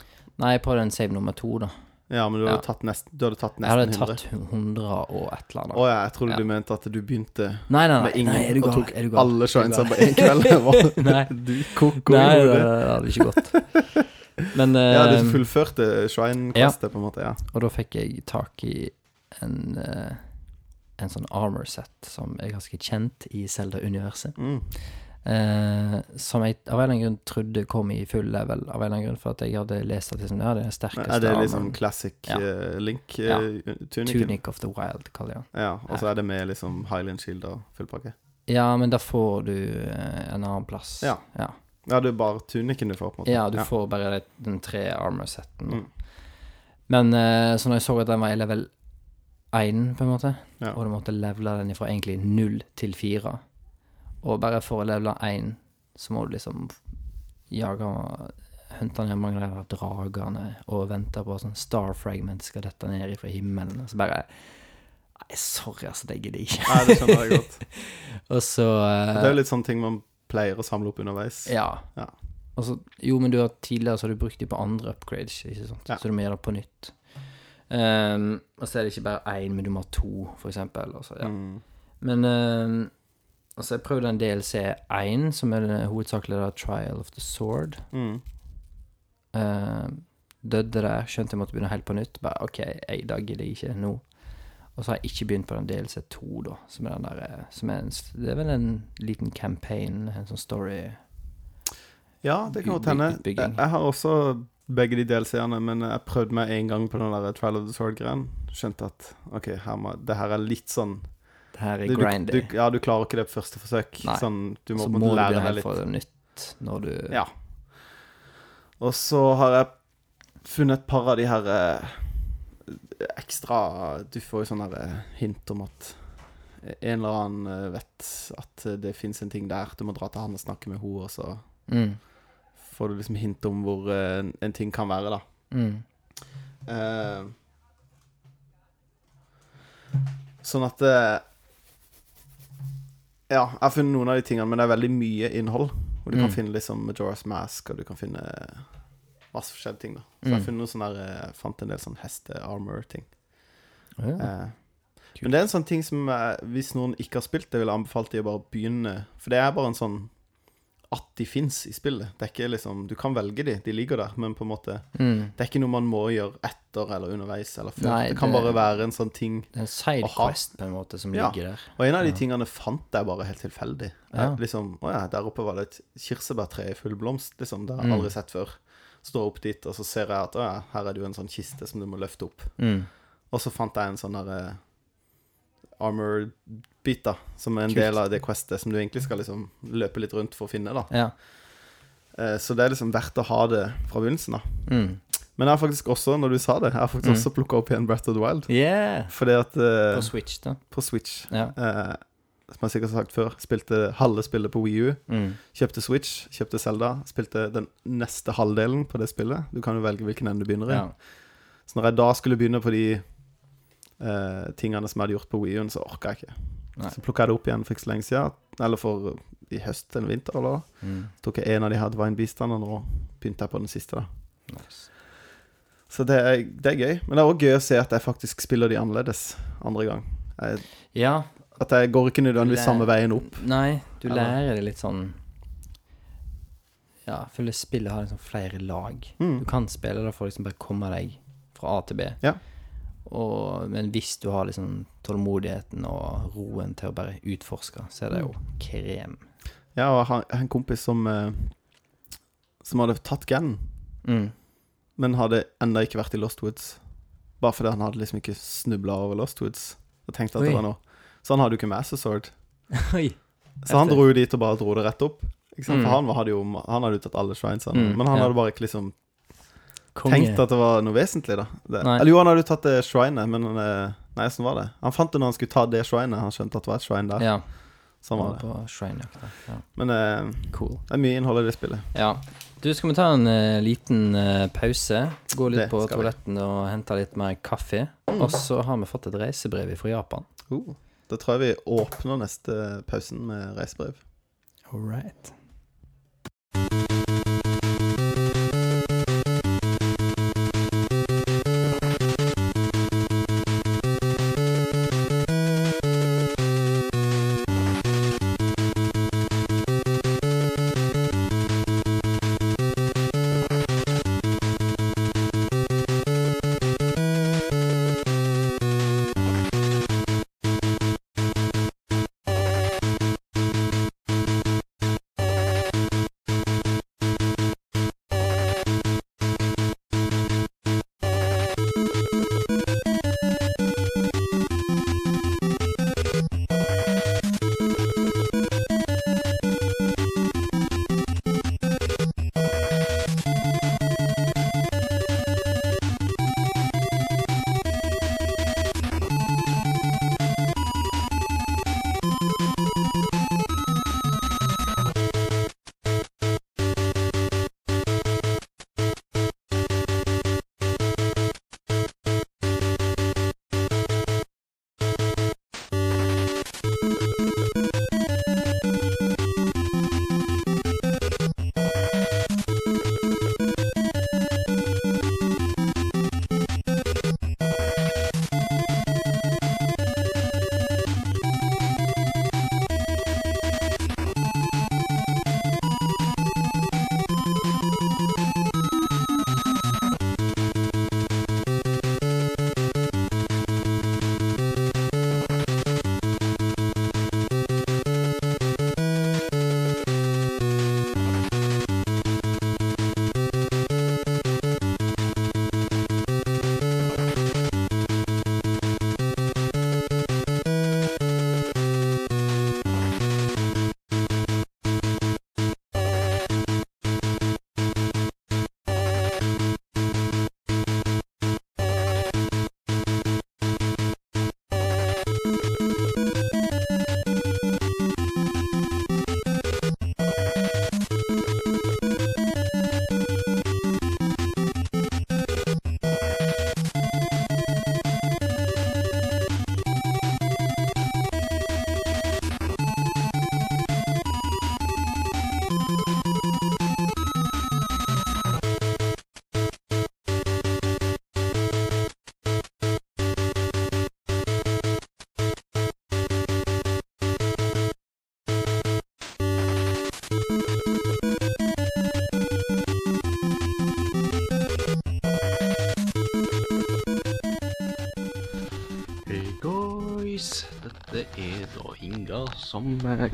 Nei, på den save nummer to, da. Ja, men du hadde Ja. tatt, nest, du hadde tatt Jeg hadde tatt 100 og et eller Å annet. ja, jeg trodde Ja. du mente at du begynte Nei, nei, med nei, ingen nei er du og gal? tok Er du gal? alle shrinesene på én kveld. Nei. Du koko i Nei, det, det hadde ikke gått. Men Ja, du eh, fullførte shrine-questet, på en måte. Ja. Og da fikk jeg tak i en uh, En sånn armor set som er ganske kjent i Zelda-universet. Mm. Uh, som jeg av en eller annen grunn trodde kom i full level, av en eller annen grunn, for at jeg hadde lest at liksom, ja, det er den sterkeste Er det liksom classic Ja. uh, link Ja. uh, ja. Tunic of the Wild, kaller jeg den. Ja, og så er det med liksom Highland Shield og full pakke? Ja, men da får du en annen plass. Ja. ja. Ja, det er bare tuniken du får, på en måte. Ja, du får bare den tre armor-setten. Mm. Men eh, så når jeg så at den var i level 1, på en måte, Ja. og du måtte levele den fra egentlig 0 til 4, og bare for å levele 1, så må du liksom jage Hunte ned mange av de dragene og vente på sånn star fragment skal dette ned fra himmelen. Og så bare Nei, sorry, altså, det gidder jeg ikke. Nei, det skjønner jeg godt. Og så uh, Det er jo litt sånne ting man pleier å samle opp underveis. Ja. Ja. Altså, jo, men du har tidligere så har du brukt de på andre upgrades, ikke sant? Ja. Så du må gjøre det på nytt. Um, og så er det ikke bare én, men du må ha to, for eksempel. Altså, ja. Mm. Men um, altså, jeg prøvde en DLC 1, som er den hovedsakelig da Trial of the Sword. Mm. Ehm, døde der, skjønte jeg måtte begynne helt på nytt. Bare OK, jeg, da gidder jeg ikke nå. Og så har jeg ikke begynt på den DLC 2, da, som er den der eh, som er en, Det er vel en liten campaign, en sånn story Ja, det kan godt hende. Jeg, har også begge de DLC-ene, men jeg prøvde meg en gang på den der Trial of the Sword-greien. Skjønte at OK, her må, det her er litt sånn Det her er grindy. du, Ja, du klarer ikke det på første forsøk. Nei. Sånn, du må så på en må måte du lære begynne deg helt litt. fra nytt når du Ja. Og så har jeg funnet et par av de her eh, ekstra Du får jo sånne eh, hint om at en eller annen eh, vet at eh, det fins en ting der. Du må dra til han og snakke med henne, og så mm, får du liksom hint om hvor eh, en- en ting kan være, da. mm, Eh, sånn at eh, Ja, jeg har funnet noen av de tingene, men det er veldig mye innhold. Og du kan Mm. finne liksom Majora's Mask, og du kan finne masse forskjellige ting. da Så jeg har Mm. funnet noen sånne der, eh, fant en del sånn heste-armor-ting. Ja. Eh, men det er en sånn ting som eh, Hvis noen ikke har spilt det, vil jeg anbefale de å bare begynne. For det er bare en sånn at de fins i spillet. Det er ikke liksom Du kan velge de, de ligger der, men på en måte Mm. Det er ikke noe man må gjøre etter eller underveis eller før. Nei, det kan det- bare være en sånn ting Det er en sidequest på en måte som Ja. ligger der. Og en av de tingene fant jeg bare helt tilfeldig. Ja. Liksom, å ja, der oppe var det et kirsebærtre i full blomst, liksom. Det har Mm. jeg aldri sett før. Står opp dit, og så ser jeg at å ja, her er det jo en sånn kiste som du må løfte opp. Mm. Og så fant jeg en sånn derre armor-bit, da, som er en Kult. del av det questet som du egentlig skal liksom løpe litt rundt for å finne, da. Ja. Eh, Så det er liksom verdt å ha det fra begynnelsen, da. Mm. Men jeg har faktisk også, når du sa det, jeg har faktisk Mm. også plukka opp igjen Breath of the Wild. Yeah! Fordi at eh, På Switch, da. På Switch Ja. eh, Som jeg sikkert har sagt før, spilte halve spillet på Wii U. Mm. Kjøpte Switch, kjøpte Zelda, spilte den neste halvdelen på det spillet. Du kan jo velge hvilken ende du begynner i. Ja. Så når jeg da skulle begynne på de eh, tingene som jeg hadde gjort på Wii U-en, så orka jeg ikke. Nei. Så plukka jeg det opp igjen for ikke så lenge siden. Eller for i høst eller vinter, eller. Mm. Så tok jeg en av de her Divine Beastene, og nå begynte jeg på den siste, da. Nice. Så det er, det er gøy. Men det er òg gøy å se at jeg faktisk spiller de annerledes andre gang. Jeg, Ja. At jeg går ikke nødvendigvis samme veien opp. Nei, du Eller- lærer det litt sånn Ja, føler spillet har liksom flere lag. Mm. Du kan spille det for liksom bare komme deg fra A til B. Ja. Og, men hvis du har liksom tålmodigheten og roen til å bare utforske, så er det jo Mm. krem. Ja, og jeg har en kompis som eh, Som hadde tatt Gan, Mm. men hadde enda ikke vært i Lost Woods. Bare fordi han hadde liksom ikke snubla over Lost Woods. Og tenkte at Oi. det var noe Så han hadde jo ikke Master Sword. Oi. Så han dro jo dit og bare dro det rett opp. Mm. For han hadde jo Han hadde tatt alle shrinesene. Mm, men han ja. hadde bare ikke liksom Konge. tenkt at det var noe vesentlig, da. Eller jo, han hadde jo tatt det shrinet, men eh, Nei, sånn var det. Han fant det når han skulle ta det shrinet. Han skjønte at det var et shrine der. Ja. Sånn var det. på Shrine-jakt. Ja. Men eh, Cool. det er mye innhold i det spillet. Ja. Du, skal vi ta en uh, liten uh, pause? Gå litt Det på toaletten vi. og hente litt mer kaffe. Og så har vi fått et reisebrev fra Japan. Uh, da tror jeg vi åpner neste pausen med reisebrev. All right.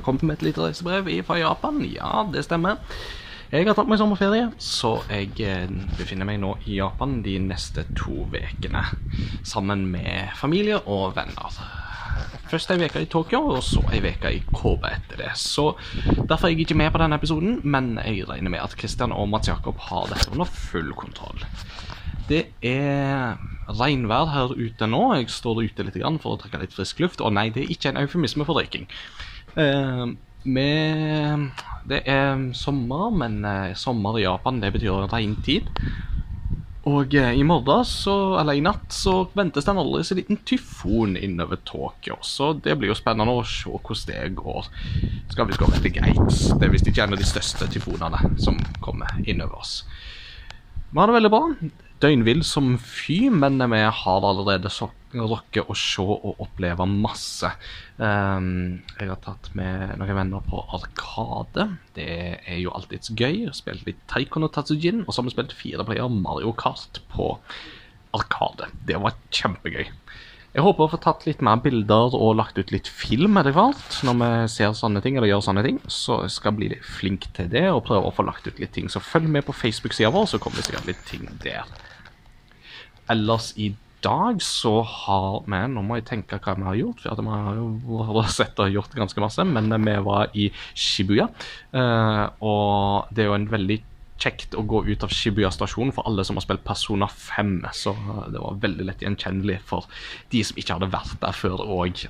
Kommer med et lite reisebrev fra Japan. Ja, det stemmer. Jeg har tatt meg sommerferie, så jeg eh, befinner meg nå i Japan de neste to ukene. Sammen med familie og venner. Først ei uke i Tokyo, og så ei uke i Kobe etter det. Så Derfor er jeg ikke med på denne episoden, men jeg regner med at Christian og Mats Jakob har dette under full kontroll. Det er regnvær her ute nå. Jeg står ute litt for å trekke litt frisk luft. Og nei, det er ikke en eufemisme for røyking. Med, det er sommer, men uh, sommer i Japan det betyr regntid. Og uh, i morgen, så, eller i natt, så ventes det en aldri så liten tyfon innover Tokyo. Så det blir jo spennende å se hvordan det går. Skal visst gå veldig greit. Det er visst ikke en av de største tyfonene som kommer innover oss. Vi har det veldig bra. Døgnvill som fy, men vi har allerede så rukket å se og oppleve masse. Um, jeg har tatt med noen venner på Arkade. Det er jo alltids gøy. Spilt litt Taikon og Tatsujin, og så har vi spilt fire player Mario Kart på Arkade. Det var kjempegøy. Jeg håper å få tatt litt mer bilder og lagt ut litt film etter hvert. Når vi ser sånne ting, eller gjør sånne ting. Så jeg skal bli flink til det og prøve å få lagt ut litt ting. Så følg med på Facebook-sida vår, så kommer det sikkert litt ting der. Ellers i dag så har vi Nå må jeg tenke hva vi har gjort, for vi har jo sett og gjort ganske masse. Men vi var i Shibuya, eh, og det er jo en veldig kjekt å gå ut av Shibuya stasjon for alle som har spilt Persona 5. Så det var veldig lett gjenkjennelig for de som ikke hadde vært der før òg.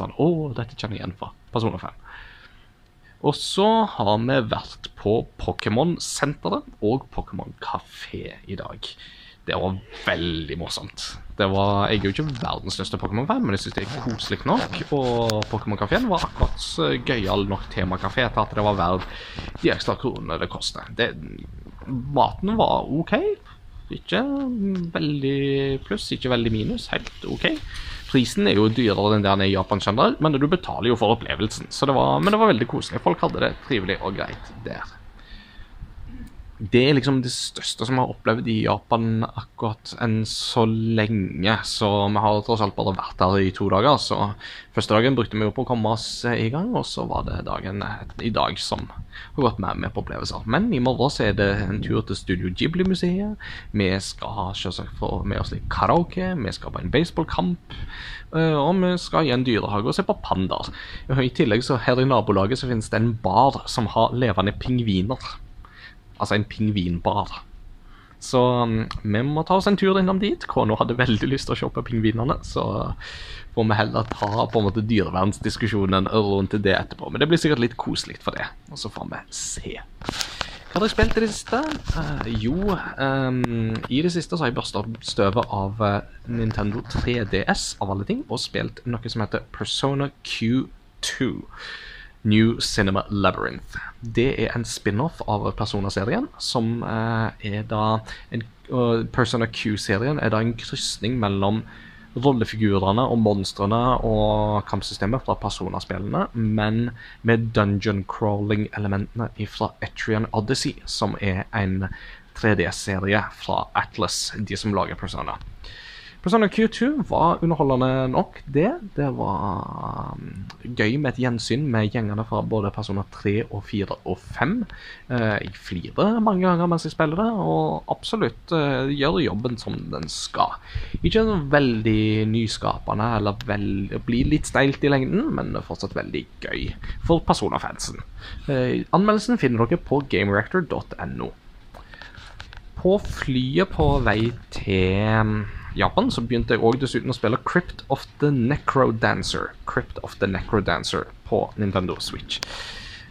Sånn Å, dette kjenner jeg igjen fra Persona 5. Og så har vi vært på Pokémon-senteret og Pokémon Kafé i dag. Det var veldig morsomt. Var, jeg er jo ikke verdens største Pokémon-fan, men jeg syns det er koselig nok. Og Pokémon-kafeen var akkurat gøyal nok temakafé til at det var verdt de ekstra kronene det koster. Det, maten var OK. Ikke veldig pluss, ikke veldig minus. Helt OK. Prisen er jo dyrere enn det den er i Japan generelt, men du betaler jo for opplevelsen. Det var, men det var veldig koselig. Folk hadde det trivelig og greit der det er liksom det største som vi har opplevd i Japan akkurat enn så lenge. Så vi har tross alt bare vært der i to dager. Så første dagen brukte vi jo på å komme oss i gang, og så var det dagen i dag som har gått med, med på opplevelser. Men i morgen så er det en tur til Studio Ghibli-museet. Vi skal selvsagt få med oss litt karaoke, vi skal på en baseballkamp. eh, Og vi skal i en dyrehage og se på pandaer. I tillegg så her i nabolaget så finnes det en bar som har levende pingviner. Altså en pingvinbar. Så um, vi må ta oss en tur innom dit. Kona hadde veldig lyst til å shoppe pingvinene, så får vi heller ta på en måte dyrevernsdiskusjonen rundt det etterpå. Men det blir sikkert litt koselig for det, og så får vi se. Hva har dere spilt i det siste? Uh, jo, um, i det siste så har jeg børsta støvet av eh, Nintendo 3DS, av alle ting, og spilt noe som heter Persona Q2. New Cinema Labyrinth. Det er en spin-off av Persona-serien, som eh, er da en, Persona Q-serien er da en krysning mellom rollefigurene og monstrene og kampsystemet fra Persona-spillene, men med dungeon crawling-elementene fra Etrian Odyssey, som er en 3D-serie fra Atlas, de som lager Persona. Persona Q2 var underholdende nok, det. Det var um, gøy med et gjensyn med gjengene fra både Persona 3 og 4 og 5. Eh, jeg flirer mange ganger mens jeg spiller det, og absolutt eh, gjør jobben som den skal. Ikke veldig nyskapende eller veld, blir litt steilt i lengden, men fortsatt veldig gøy for Persona-fansen. Eh, anmeldelsen finner dere på gamereactor.no. På flyet på vei til Japan så begynte jeg også dessuten å spille Crypt of the Necrodancer. Crypt of the Necrodancer på Nintendo Switch.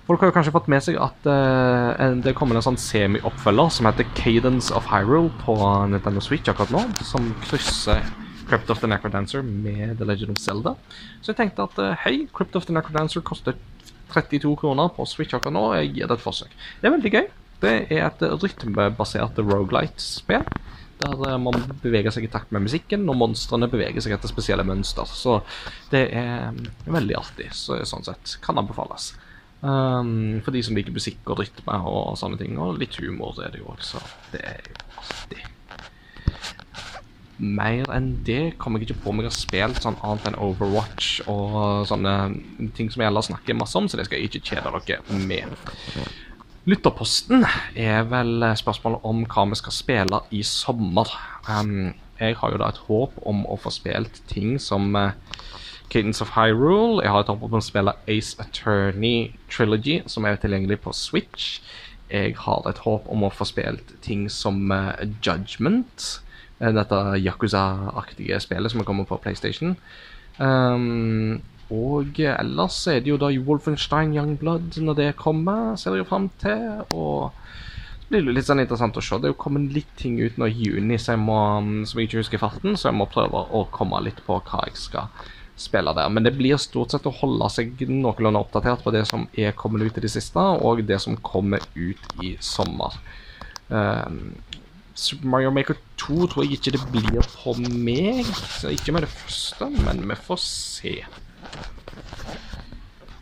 Folk har jo kanskje fått med seg at uh, det kommer en sånn semi-oppfølger som heter Cadence of Hyrule på Nintendo Switch akkurat nå, som krysser Crypt of the Necrodancer med The Legend of Zelda. Så jeg tenkte at uh, hei, Crypt of the Necrodancer koster 32 kroner på Switch akkurat nå, jeg gir det et forsøk. Det er veldig gøy. Det er et rytmebasert roguelite-spill. Der man beveger seg i takt med musikken, og monstrene beveger seg etter spesielle mønster. Så det er mm, veldig artig. Så sånn sett kan anbefales. Um, for de som liker musikk og rytme og sånne ting. Og litt humor er det jo også. Det er jo artig. mer enn det kommer jeg ikke på om jeg har spilt sånn annet enn Overwatch og sånne ting som jeg ellers snakker masse om, så det skal jeg ikke kjede dere med. Lytterposten er vel spørsmålet om hva vi skal spille i sommer. Um, jeg har jo da et håp om å få spilt ting som uh, Cadence of Hyrule. Jeg har et håp om å spille Ace Attorney Trilogy, som er tilgjengelig på Switch. Jeg har et håp om å få spilt ting som uh, Judgment. eh, Dette Yakuza-aktige spillet som kommer på PlayStation. Um, og ellers er det jo da Wolfenstein Youngblood når det kommer, ser jeg jo fram til. Og så blir det litt sånn interessant å se. Det er jo kommet litt ting ut nå i juni så jeg må, som jeg ikke husker farten, så jeg må prøve å komme litt på hva jeg skal spille der. Men det blir stort sett å holde seg noenlunde oppdatert på det som er kommet ut i det siste, og det som kommer ut i sommer. Um, Super Mario Maker 2 tror jeg ikke det blir på meg. Så ikke med det første, men vi får se.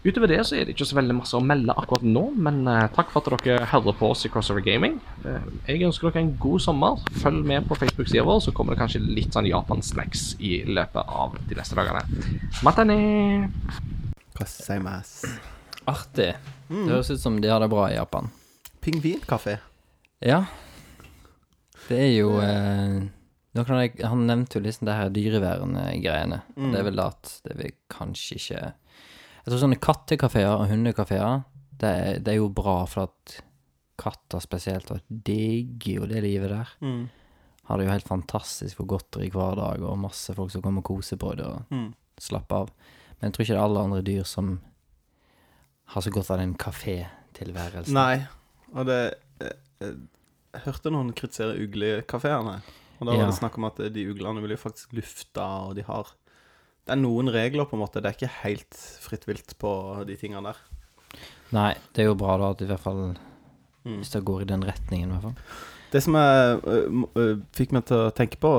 Utover det så er det ikke så veldig masse å melde akkurat nå, men eh, takk for at dere hører på oss i Crossover Gaming. Eh, jeg ønsker dere en god sommer. Følg med på Facebook-sida vår, så kommer det kanskje litt sånn Japan-snacks i løpet av de neste dagene. Matane! Kaseimas. Artig. Det høres ut som de har det bra i Japan. Pingvinkafé. Ja. Det er jo eh, Han nevnte jo liksom det her dyreværende greiene. Og det er vel at det vil kanskje ikke Jeg tror sånne kattekafeer og hundekafeer, det, det er jo bra for at katter spesielt digger jo det livet der. Mm. Har det jo helt fantastisk for godteri hver dag, og masse folk som kommer og koser på det og Mm. slapper av. Men jeg tror ikke det er alle andre dyr som har så godt av den kafétilværelsen. Nei, og det jeg, jeg, Jeg hørte noen kritisere uglekafeene. Og da var Ja. det snakk om at de uglene vil jo faktisk lufte, og de har Det er noen regler, på en måte. Det er ikke helt fritt vilt på de tingene der. Nei, det er jo bra da at i hvert fall Mm. Hvis det går i den retningen, i hvert fall. Det som jeg uh, fikk meg til å tenke på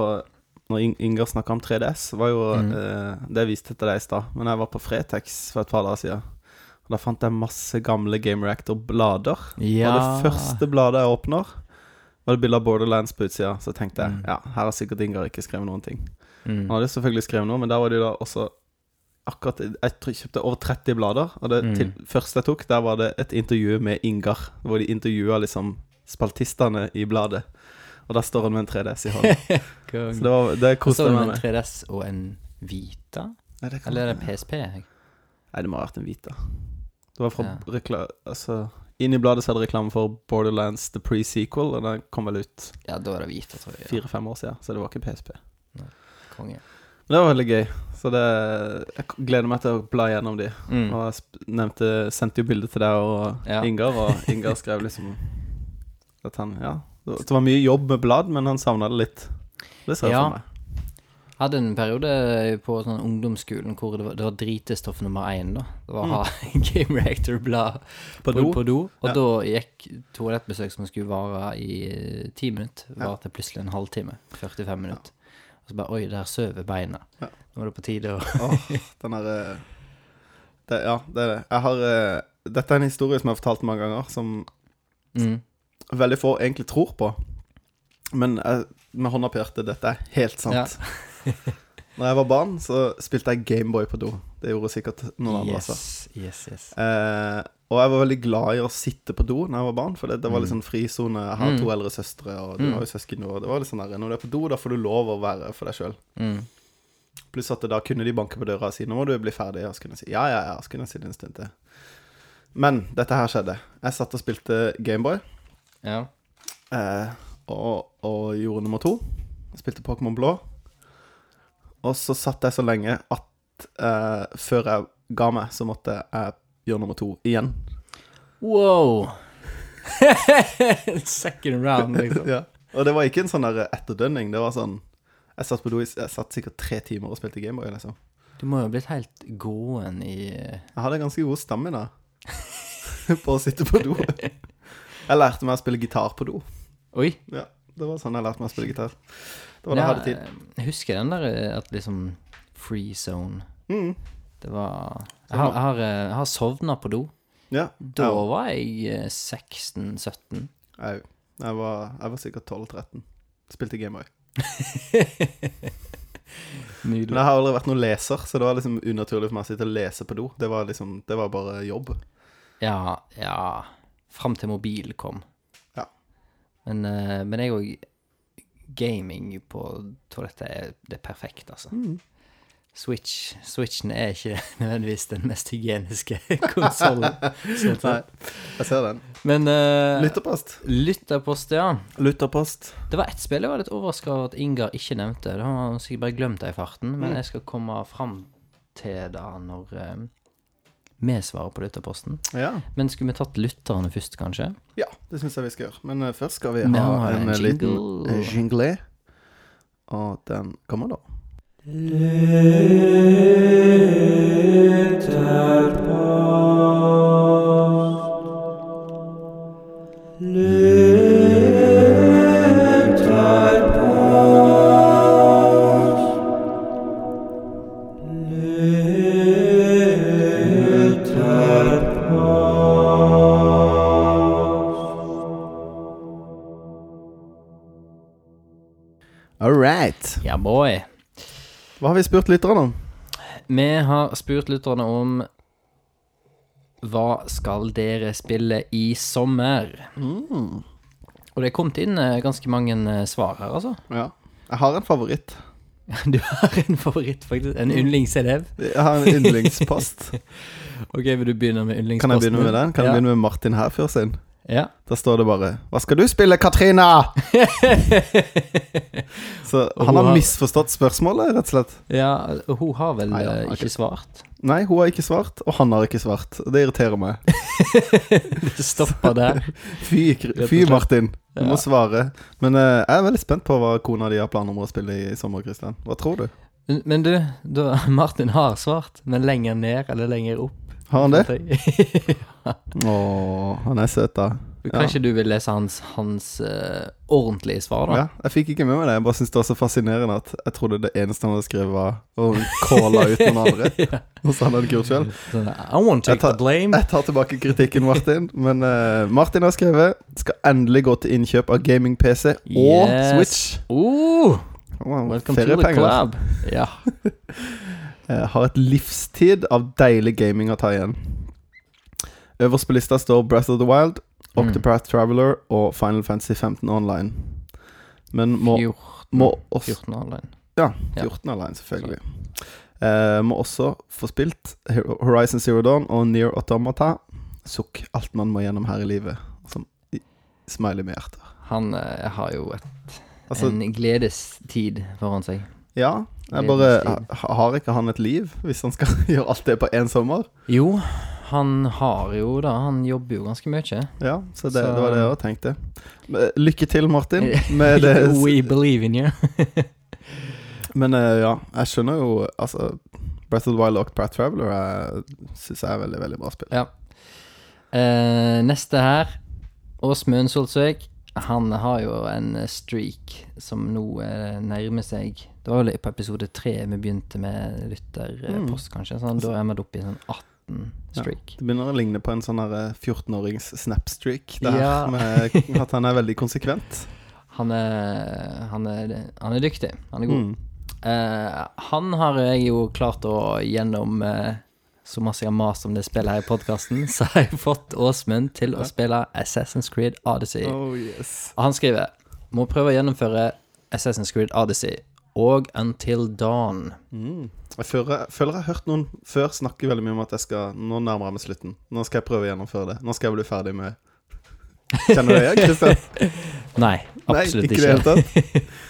når Inger snakka om 3DS, var jo Mm. uh, Det jeg viste til deg i stad. Men jeg var på Fretex for et par dager siden. Og Da fant jeg masse gamle Game Reactor-blader. Og det første bladet jeg åpner, var det bilde av Borderlands på utsida. Så tenkte jeg Mm. ja, her har sikkert Inger ikke skrevet noen ting. mm. Han hadde selvfølgelig skrevet noe, men der var det jo da også akkurat Jeg kjøpte over 30 blader, og det Mm. til, første jeg tok, der var det et intervju med Ingar. Hvor de intervjua liksom spaltistene i bladet. Og der står han med en 3DS i hånden. Så det, var, det Så koste du jeg meg en 3DS og en Vita? Nei, Eller er det PSP? jeg? Nei, det må ha vært en Vita. Det var fra Ja. rekla... Altså Inn i bladet så er det reklame for Borderlands The Pre-Sequel, og den kom vel ut Ja, da er det hvite, tror jeg. Ja. fire-fem år siden, så det var ikke PSP. Konge. Men det var veldig gøy, så det Jeg gleder meg til å bla gjennom de. Mm. Og jeg nevnte, sendte jo bilde til deg og Ja. Ingar, og Ingar skrev liksom at han Ja, det var mye jobb med blad, men han savna det litt. Det ser jeg Ja. for meg. Jeg hadde en periode på sånn ungdomsskolen hvor det var, det var dritestoff nummer én. da Det var å ha Game Reactor-blad På? På do og Ja. da gikk toalettbesøk som skulle vare i eh, ti minutter, Ja. til plutselig en halvtime. 45 minutter. Og så bare Oi, der sover beina. Ja. Nå er det på tide å Åh, den derre Ja, det er det. Jeg har eh, Dette er en historie som jeg har fortalt mange ganger, som mm. veldig få egentlig tror på. Men jeg, med hånda på hjertet, dette er helt sant. Når jeg var barn, så spilte jeg Gameboy på do. Det gjorde sikkert noen andre. Yes, yes, yes. Eh, og jeg var veldig glad i å sitte på do når jeg var barn, for det, det var litt Mm. sånn frisone. Jeg har Mm. to eldre søstre, og du Mm. har jo søsken, og det var litt sånn der Når du er på do, da får du lov å være for deg sjøl. Mm. Pluss at da kunne de banke på døra og si 'Nå må du bli ferdig', og så kunne jeg si 'Ja, ja, ja', så kunne jeg si det en stund til. Men dette her skjedde. Jeg satt og spilte Gameboy, Ja. eh, og, og gjorde nummer to. Jeg spilte Pokémon Blå. Og så satt jeg så lenge at uh, før jeg ga meg, så måtte jeg gjøre nummer to igjen. Wow! Second round, liksom. ja. Og det var ikke en sånn der etterdønning. Det var sånn Jeg satt på do i Jeg satt sikkert tre timer og spilte Gameboy, liksom. Du må jo ha blitt helt gåen i eh, Jeg hadde ganske god stamina på å sitte på do. Jeg lærte meg å spille gitar på do. Oi! Ja, det var sånn jeg lærte meg å spille gitar. Det var da jeg hadde tid. Jeg husker den der eh, at liksom Free zone. Mm. Det var Jeg har, jeg har, eh, jeg har sovna på do. Ja. Da jeg var jeg eh, 16-17. Jeg, jeg, var, var sikkert 12-13. Spilte Gameboy. Men Nydelig. jeg har aldri vært noen leser, så det var liksom unaturlig for meg å sitte og lese på do. Det var liksom Det var bare jobb. Ja, ja Fram til mobil kom. Men, uh, men jeg òg Gaming på toalettet er, det perfekte, perfekt, altså. Switch, Switchen er ikke nødvendigvis den mest hygieniske konsollen. sånn Nei, jeg ser den. Men uh, Lytterpost. lytterpost, ja. Lytterpost. Det var ett spill jeg var litt overraska over at Ingar ikke nevnte. Det har han sikkert bare glemt det i farten, men jeg skal komme fram til det når eh, vi svarer på lytterposten. Ja. Men skulle vi tatt lytterne først, kanskje? ja, det syns jeg vi skal gjøre. Men eh, først skal vi Vi ha har en, en jingle. liten jingle. eh, jingle. Og den kommer da. All Hva har vi spurt lytterne om? Vi har spurt lytterne om hva skal dere spille i sommer? Og det er kommet inn eh, ganske mange eh, svar her, altså. Ja. Jeg har en favoritt. Du har en favoritt, faktisk. En yndlingselev. Jeg har en yndlingspost. Ok, vil du begynne med Kan jeg begynne med den? Kan jeg begynne med Martin Herfjord sin? Ja. Da står det bare 'Hva skal du spille, Katrina?' Så han har misforstått spørsmålet, rett og slett. ja, hun har vel Nei, ja, okay. ikke svart? Nei, hun har ikke svart, og han har ikke svart. Det irriterer meg. Det stopper der. Fy, fy. Martin. Du må svare. Men uh, jeg er veldig spent på hva kona di har planer om å spille i sommer, Kristian. Hva tror du? Men- Men du, da, Martin har svart, men lenger ned eller lenger opp? Har han det? ja. Å, han er søt, da. Kanskje du vil lese hans, hans uh, ordentlige svar, da? Ja, jeg fikk ikke med meg det. Jeg bare syns det var så fascinerende at jeg trodde det eneste han hadde skrevet, var å calle ut noen andre. Og så hadde han gjort selv. Sånn, I won't take Jeg tar- the blame. Jeg tar tilbake kritikken, Martin. Men uh, Martin har skrevet skal endelig gå til innkjøp av gaming-PC og Switch. Uh, Wow, welcome to the club. Ja. Eh, har et livstid av deilig gaming å ta igjen. Øverst på lista står Breath of the Wild, Octopath Traveler og Final Fantasy 15 Online. Men må, 14, må også 14 online. Ja, Ja. 14 Online, selvfølgelig. Eh, må også få spilt Horizon Zero Dawn og Near Automata. Sukk. Alt man må gjennom her i livet. Som smiley med hjertet. Han eh, har jo et, Altså, en gledestid foran seg. ja. Jeg bare Har ikke han et liv, hvis han skal gjøre alt det på én sommer? Jo, han har jo da Han jobber jo ganske mye. Ja, så det, Så- det var det jeg også tenkte. Lykke til, Martin, med det. We believe in you. Men eh, ja, jeg skjønner jo Altså, Breath of the Wild og Octopath Traveler er- syns jeg er veldig, veldig bra spill. Ja. Eh, neste her. Åsmund Solsvik. Han har jo en streak som nå eh, nærmer seg Det var vel på episode tre vi begynte med lytterpost, kanskje. Sånn, da er vi oppe i sånn 18 streak. Det begynner å ligne på en sånn her, eh, 14-årings snapstreak. Det her Ja. med at han er veldig konsekvent. Han er, han er, han er dyktig. Han er god. Mm. Eh, han har jeg jo klart å gjennom eh, så masse jeg har mast om det spillet her i podkasten, så har jeg fått Åsmund til å spille Assassin's Creed Odyssey. Oh yes. Og han skriver Må prøve å gjennomføre Assassin's Creed Odyssey og Until Dawn. Mm. Jeg føler, føler jeg har hørt noen før snakke veldig mye om at jeg skal Nå nærmer jeg meg slutten. Nå skal jeg prøve å gjennomføre det. Nå skal jeg bli ferdig med Kjenner du det, Kristian? Nei, Nei, absolutt ikke i ikke. det hele tatt.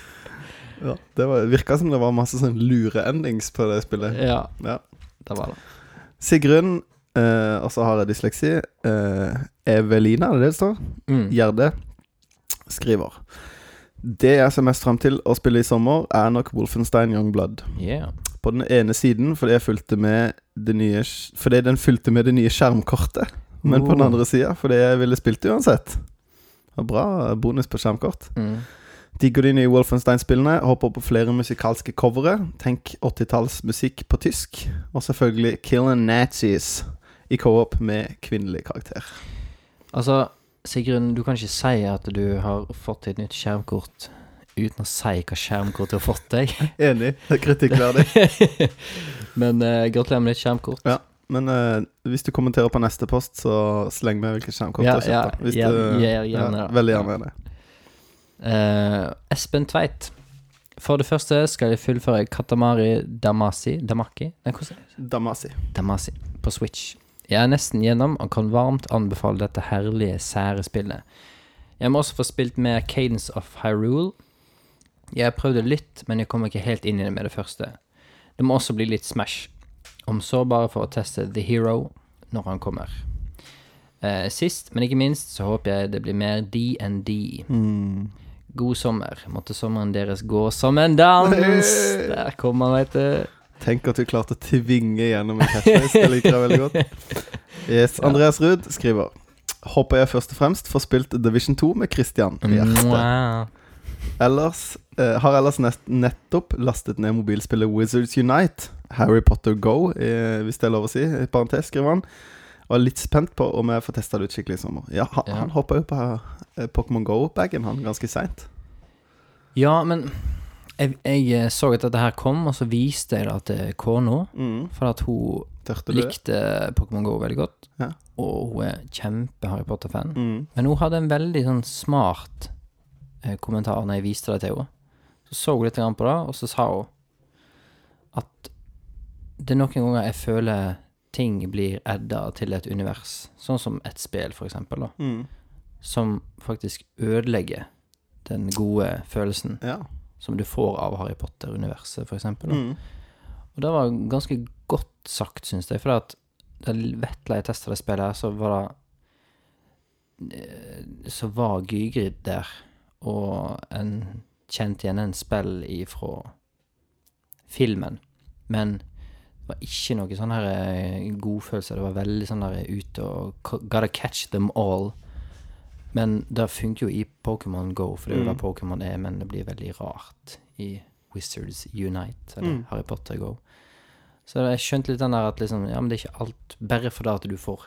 Ja, det var, virka som det var masse sånn lure-endings på det spillet. Ja, Ja. det var det. Sigrun, eh, og så har jeg dysleksi. Eh, Evelina, er det det det står? Mm. Gjerde skriver Det jeg ser mest frem til å spille i sommer, er nok Wolfenstein Youngblood. Yeah. På den ene siden fordi jeg fulgte med det nye Fordi den fulgte med det nye skjermkortet. Men på den Oh. andre sida fordi jeg ville spilt det uansett. Og bra bonus på skjermkort. Mm. Digger de nye Wolfenstein-spillene. Håper på flere musikalske covere. Tenk 80-tallsmusikk på tysk. Og selvfølgelig Killing Nazis i co-op med kvinnelig karakter. Altså, Sigrun, du kan ikke si at du har fått et nytt skjermkort uten å si hva skjermkort du har fått deg. Enig. Det er kritikkverdig. Men uh, gratulerer med nytt skjermkort. Ja. Men uh, hvis du kommenterer på neste post, så sleng med hvilket skjermkort Ja, du har kjøpt. Ja, du- gjør gjerne ja. Veldig gjerne det. Uh, Espen Tveit. For det første skal jeg fullføre Katamari Damasi Damaki? Nei, hvordan Damasi. Damasi på Switch. Jeg er nesten gjennom og kan varmt anbefale dette herlige, sære spillet. Jeg må også få spilt mer Cadence of Hyrule. Jeg prøvde litt, men jeg kom ikke helt inn i det med det første. Det må også bli litt Smash. Om så bare for å teste The Hero når han kommer. Eh, sist, men ikke minst, så håper jeg det blir mer DND. Mm. God sommer. Måtte sommeren deres gå som en dans. Der kommer han, veit du. Tenk at du klarte å tvinge gjennom en catchphrase. Det liker jeg veldig godt. Yes, Andreas Ruud skriver Håper jeg først og fremst får spilt Division 2 med Christian i hjertet. Ellers eh, har ellers nett, nettopp lastet ned mobilspillet Wizards Unite. Harry Potter Go, eh, hvis det er lov å si. I parentes, skriver han. Og er litt spent på om jeg får testa det ut skikkelig i sommer. Ja, han, Ja. han hoppa jo på eh, Pokémon Go-bagen han ganske seint. Ja, men jeg, jeg eh, så at dette her kom, og så viste jeg det til kona. Mm. For at hun likte Pokémon GO veldig godt. Ja. Og hun er kjempe-Harry Potter-fan. Mm. Men hun hadde en veldig sånn smart eh, kommentar når jeg viste det til henne. Så så hun litt grann på det, og så sa hun at det er noen ganger jeg føler ting blir edda til et univers, sånn som et spill, for eksempel, da, Mm. som faktisk ødelegger den gode følelsen Ja. Som du får av Harry Potter-universet, eksempel. Mm. Og det var ganske godt sagt, syns jeg, for at da Vetle jeg testa det spillet her, så var det eh, Så var Gygrid der, og en kjente igjen en spill ifra filmen, men det var ikke noe sånn her eh, godfølelse. Det var veldig sånn der ute og Gotta catch them all. Men det funker jo i Pokémon Go, for det er jo Mm. det Pokémon er, men det blir veldig rart i Wizards Unite, eller Mm. Harry Potter Go. Så jeg skjønte litt den der at liksom, ja, men det er ikke alt bare fordi at du får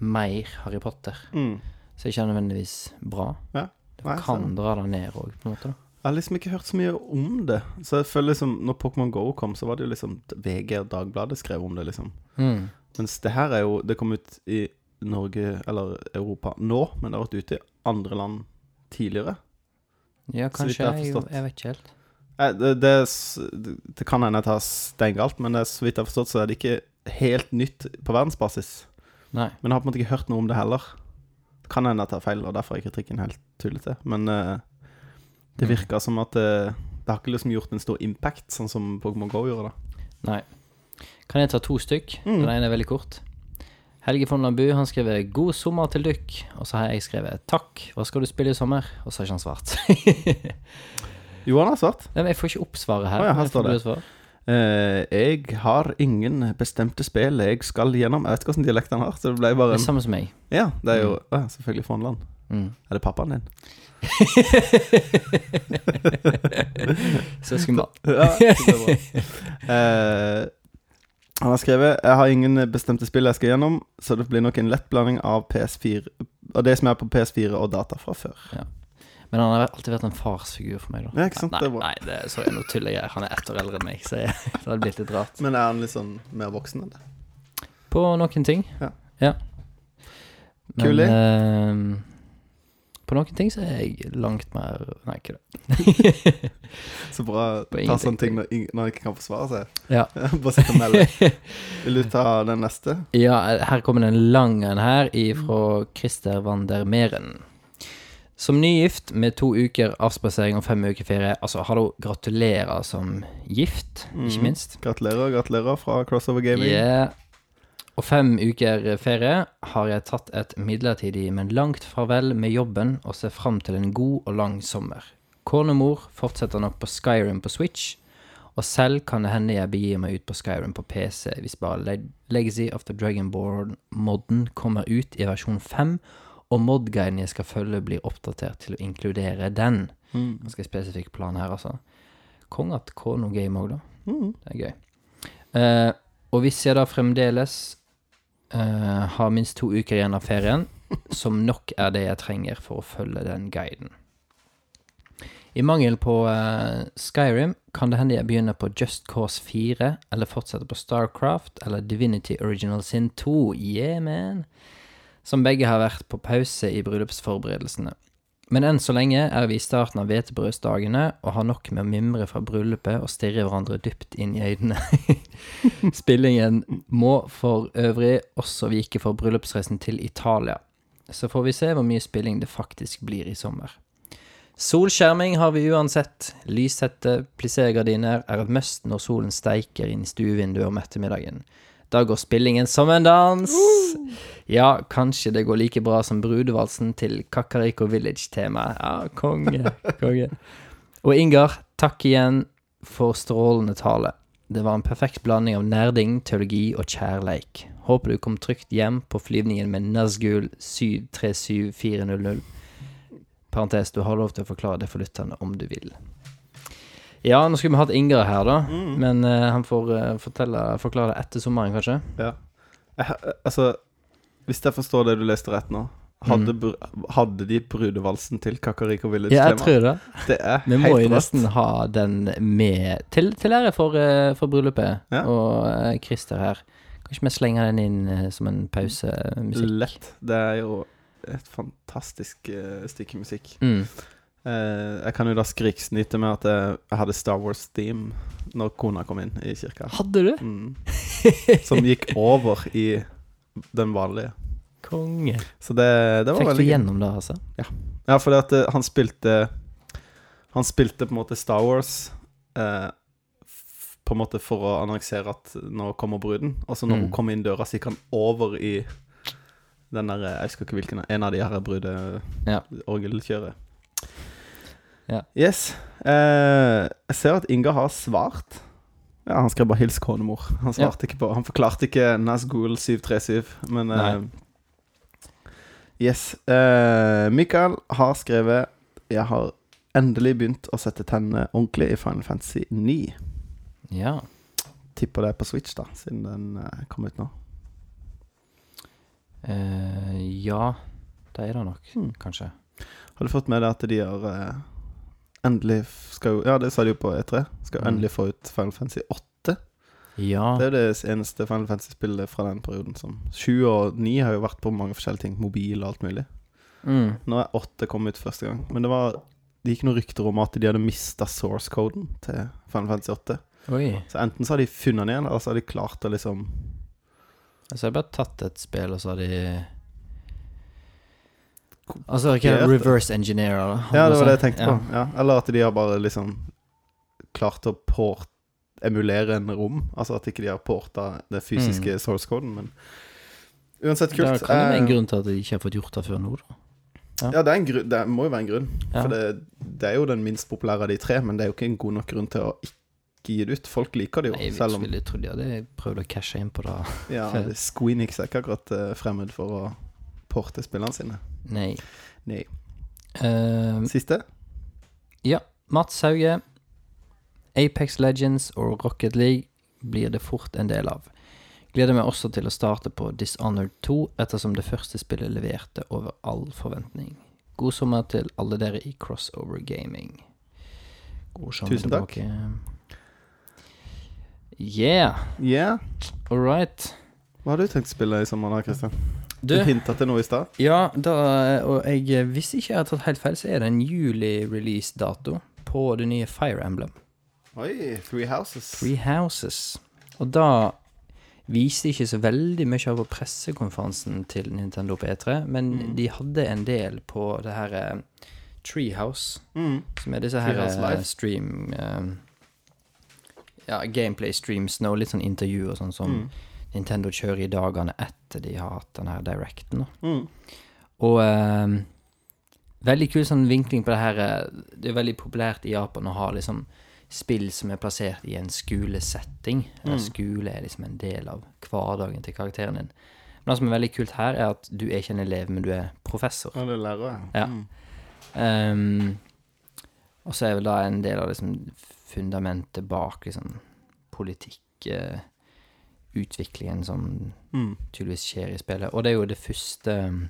mer Harry Potter. Mm. Så det er ikke nødvendigvis bra. Ja. Du Nei, kan dra det ned òg, på en måte. da. Jeg har liksom ikke hørt så mye om det. Så jeg føler liksom Når Pokémon Go kom, så var det jo liksom VG og Dagbladet skrev om det, liksom. Mm. Mens det her er jo Det kom ut i Norge eller Europa nå, men det har vært ute i andre land tidligere. Ja, kanskje. jeg Jeg, jeg vet ikke helt. Eh, Det, det, det, det kan hende jeg tar steingalt, men det, så vidt jeg har forstått, så er det ikke helt nytt på verdensbasis. Nei. Men jeg har på en måte ikke hørt noe om det heller. Det kan hende jeg tar feil, og derfor er kritikken helt tullete. Men eh, det Mm. som at eh, det har ikke liksom gjort en stor impact, sånn som Pokémon Go gjorde. da Nei. Kan jeg ta to stykk? Mm. Den ene er veldig kort. Helge von Lambu han skriver 'God sommer til dykk', og så har jeg skrevet 'Takk, hva skal du spille i sommer?' Og så har ikke han svart. Jo, han har svart. Nei, men jeg får ikke opp svaret her. Å ja, her står det. Eh, jeg har ingen bestemte spill jeg skal gjennom. Jeg vet ikke hvilken dialekt han har, så det ble bare Det en er samme som meg. Ja, det er jo mm. uh, selvfølgelig Fonland. Mm. Er det pappaen din? Søskenbarn. Ja, det er bra. han har skrevet Jeg har ingen bestemte spill jeg skal gjennom, så det blir nok en lett blanding av PS4 Og det som er på PS4 og data fra før. Men han har alltid vært en farsfigur for meg, da. Ja, ikke sant? Nei, Det er bra. nei, det, sorry, nå tuller jeg. Han er ett år eldre enn meg, så jeg, det hadde blitt litt rart. Men er han litt sånn mer voksen enn det? På noen ting. Ja. Men, Kul, eh, på noen ting så er jeg langt mer Nei, ikke det. Så bra ta sånne ting når, når ikke kan forsvare seg. Ja. Bare sitte og melde. Vil du ta den neste? Ja, her kommer det en lang en her ifra Christer van der Meren. Som nygift med to uker avspasering og fem uker ferie Altså, hallo, gratulerer som gift, ikke minst. minst. Gratulerer, gratulerer fra Crossover Gaming. Yeah. Og fem uker ferie har jeg tatt et midlertidig, men langt farvel med jobben og ser fram til en god og lang sommer. Kornemor fortsetter nok på Skyrim på Switch, og selv kan det hende jeg begir meg ut på Skyrim på PC hvis bare Legacy of the Dragonborn-modden kommer ut i versjon 5, og modguiden jeg skal følge blir oppdatert til å inkludere den. Mm. Ganske spesifikk plan her, altså. Konge at Kono game òg, da. Mm. Det er gøy. Uh, og hvis jeg da fremdeles eh, har minst to uker igjen av ferien, som nok er det jeg trenger for å følge den guiden. I mangel på uh, Skyrim kan det hende jeg begynner på Just Cause 4, eller fortsetter på Starcraft eller Divinity Original Sin 2. Yeah, man! Som begge har vært på pause i bryllupsforberedelsene. Men enn så lenge er vi i starten av hvetebrødsdagene og har nok med å mimre fra bryllupet og stirre hverandre dypt inn i øynene. Spillingen må for øvrig også vike for bryllupsreisen til Italia. Så får vi se hvor mye spilling det faktisk blir i sommer. Solskjerming har vi uansett. Lyshette, plisségardiner er et must når solen steiker inn i stuevinduet om ettermiddagen. Da går spillingen som en dans. Ja, kanskje det går like bra som brudevalsen til Kakariko Village-temaet. Ja, konge, konge. Og Ingar, takk igjen for strålende tale. Det var en perfekt blanding av nerding, teologi og kjærleik. Håper du kom trygt hjem på flyvningen med Nazgul 737400. Parentes, du har lov til å forklare det for lytterne om du vil. Ja, nå skulle vi hatt Ingar her, da. Men uh, han får uh, fortelle, forklare det etter sommeren, kanskje. Ja. Jeg, altså, hvis jeg forstår det du leste rett nå, hadde, br- hadde de brudevalsen til Kakariko Village Ja, jeg tema? tror det. Det er Vi må jo nesten ha den med til, til ære for, uh, for bryllupet Ja. og eh, Christer her. ikke vi slenge den inn eh, som en pausemusikk. Lett. Det er jo et fantastisk eh, stykke musikk. Mm. Eh, jeg kan jo da skriksnyte med at jeg, jeg hadde Star Wars-theme når kona kom inn i kirka. Hadde du? Mm. Som gikk over i den vanlige. Konge. Så det, det var Fikk du veldig gøy. gjennom det, altså? Ja, fordi at eh, han spilte Han spilte på en måte Star Wars uh, På en måte for å annonsere at nå kommer bruden. Og så når Mm. hun kom inn døra, så gikk han over i den der Jeg husker ikke hvilken En av de her Ja. brudeorgelkjøret. Ja. Yes. Eh, jeg ser at Inga har svart. Ja, Han skrev bare 'hils konemor'. Han svarte ikke på Han forklarte ikke Nazgul 737, men eh, Yes. Eh, Mikael har skrevet 'Jeg har endelig begynt å sette tennene ordentlig i Final Fantasy 9'. Ja. Tipper det er på Switch, da, siden den eh, kom ut nå. Eh, ja, det er det nok, mm. kanskje. Har du fått med deg at de har eh, endelig skal jo Ja, det sa de jo på E3. Skal jo Mm. endelig få ut Final Fantasy 8. Ja. Det er jo det eneste Final Fantasy-spillet fra den perioden som 7 og 9 har jo vært på mange forskjellige ting. Mobil og alt mulig. Mm. Nå er 8 kommet ut første gang. Men det var Det gikk noen rykter om at de hadde mista source-koden til Final Fantasy 8. Oi. Så enten så har de funnet den igjen, eller så har de klart å liksom Altså, jeg har bare tatt et spill, og så har de Altså, ikke reverse engineer, da? Ja, det var det jeg tenkte ja. på. Ja. Eller at de har bare liksom klart å port emulere en rom. Altså at ikke de har porta det fysiske source-koden, men Uansett kult. Det kan jo være en Eh, grunn til at de ikke har fått gjort det før nå, da. Ja, det, er en grunn, det må jo være en grunn. Ja. For det, det er jo den minst populære av de tre, men det er jo ikke en god nok grunn til å ikke gi det ut. Folk liker det jo, Nei, jeg selv om Jeg trodde de hadde prøvd å cashe inn på det. ja, det- Squeenix er ikke akkurat eh, fremmed for å porte spillene sine. Nei. Nei. Uh, Siste? ja, Mats Hauge. Apex Legends og Rocket League blir det fort en del av. Gleder meg også til å starte på Dishonored 2, ettersom det første spillet leverte over all forventning. God sommer til alle dere i Crossover Gaming. God sommer Tusen takk. tilbake. Yeah, Yeah. all right. Hva har du tenkt å spille i sommer, da, Kristian? Du, Du hinta til noe i stad. ja, da, og jeg, hvis ikke jeg har tatt helt feil, så er det en juli-release-dato på det nye Fire Emblem. Oi, Three Houses. Three Houses. Og da viste ikke så veldig mye av på pressekonferansen til Nintendo på E3, men Mm. de hadde en del på det her eh, Treehouse, Mm. som er disse her eh, stream eh, Ja, gameplay streams og litt sånn intervju og sånn som Mm. Nintendo kjører i dagene etter de har hatt denne directen. Mm. Og eh, veldig kul sånn vinkling på det her eh, Det er veldig populært i Japan å ha liksom spill som er plassert i en skolesetting. Mm. skole er liksom en del av hverdagen til karakteren din. Men det som er veldig kult her, er at du er ikke en elev, men du er professor. Ja, du lærer jeg. Ja. Mm. Um, og så er vel da en del av liksom fundamentet bak liksom politikk eh, Utviklingen som Mm. tydeligvis skjer i spillet. Og det er jo det første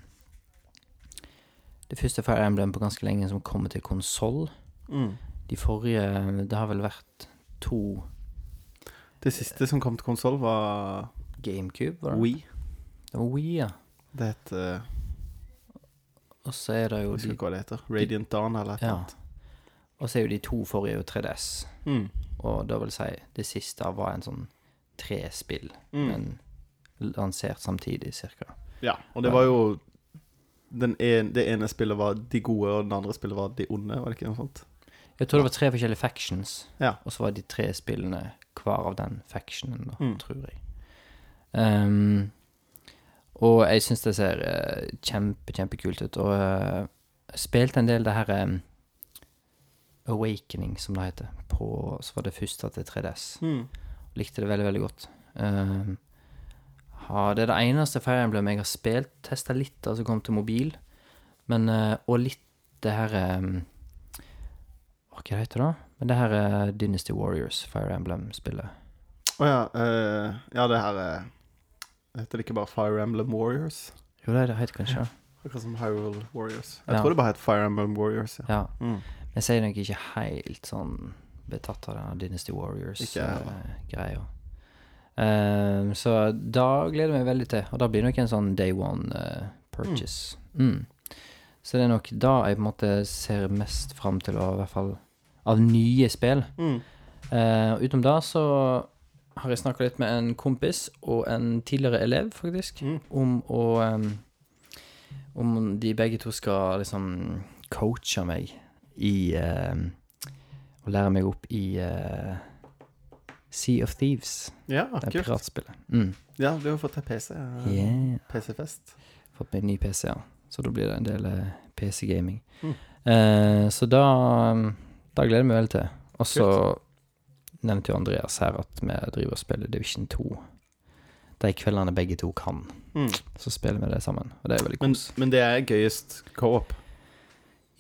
Det første Fire Emblem på ganske lenge som kommer til konsoll. Mm. De forrige Det har vel vært to Det siste som kom til konsoll, var GameCube, var det? Wii. Det var Wii, ja. Det het eh, Og så er det jo Jeg husker ikke hva det heter. Radiant Dawn eller et eller Ja. annet. og så er jo de to forrige jo 3DS. Mm. Og da vil si det siste var en sånn tre spill, Mm. men lansert samtidig, cirka. Ja, og det var jo den en, Det ene spillet var de gode, og det andre spillet var de onde, var det ikke noe sånt? Jeg tror det var tre forskjellige factions, Ja. og så var de tre spillene hver av den factionen, da, Mm. tror jeg. Um, og jeg syns det ser uh, kjempe, kjempekult ut. Og uh, jeg spilte en del det her um, Awakening, som det heter, på Så var det første til 3DS. Mm. Likte det veldig, veldig godt. Ha, det er det eneste Fire Emblem jeg har spilt. Testa litt altså som kom til mobil. Men, uh, og litt det her um, Hva heter det da? Men det her er Dynasty Warriors, Fire Emblem-spillet. Å ja. Uh, ja, det her er Heter det ikke bare Fire Emblem Warriors? Jo, det, det heter kanskje det. Akkurat som Hyrule Warriors. Jeg Ja. tror det bare het Fire Emblem Warriors. Ja. Ja. Mm. Jeg sier nok ikke helt sånn betatt av denne Dynasty Ikke jeg heller. Warriors-greia. Ehm, så da gleder jeg meg veldig til. Og da blir det nok en sånn day one uh, purchase. Mm. Så det er nok da jeg på en måte ser mest fram til å, i hvert fall av nye spill. Mm. Uh, utenom da så har jeg snakka litt med en kompis og en tidligere elev, faktisk, Mm. om å um, Om de begge to skal liksom coache meg i em, Å lære meg opp i eh, Sea of Thieves, Ja, det kult. piratspillet. Mm. Ja, du har fått deg PC. eh, Yeah. PC-fest. Fått meg ny PC, ja. Så da blir det en del eh, PC-gaming. Mm. Eh, så da em, Da gleder jeg meg veldig til. Og så nevnte jo Andreas her at vi driver og spiller Division 2. De kveldene begge to kan. Mm. Så spiller vi det sammen. Og det er veldig Men, kos. men det er gøyest co-op.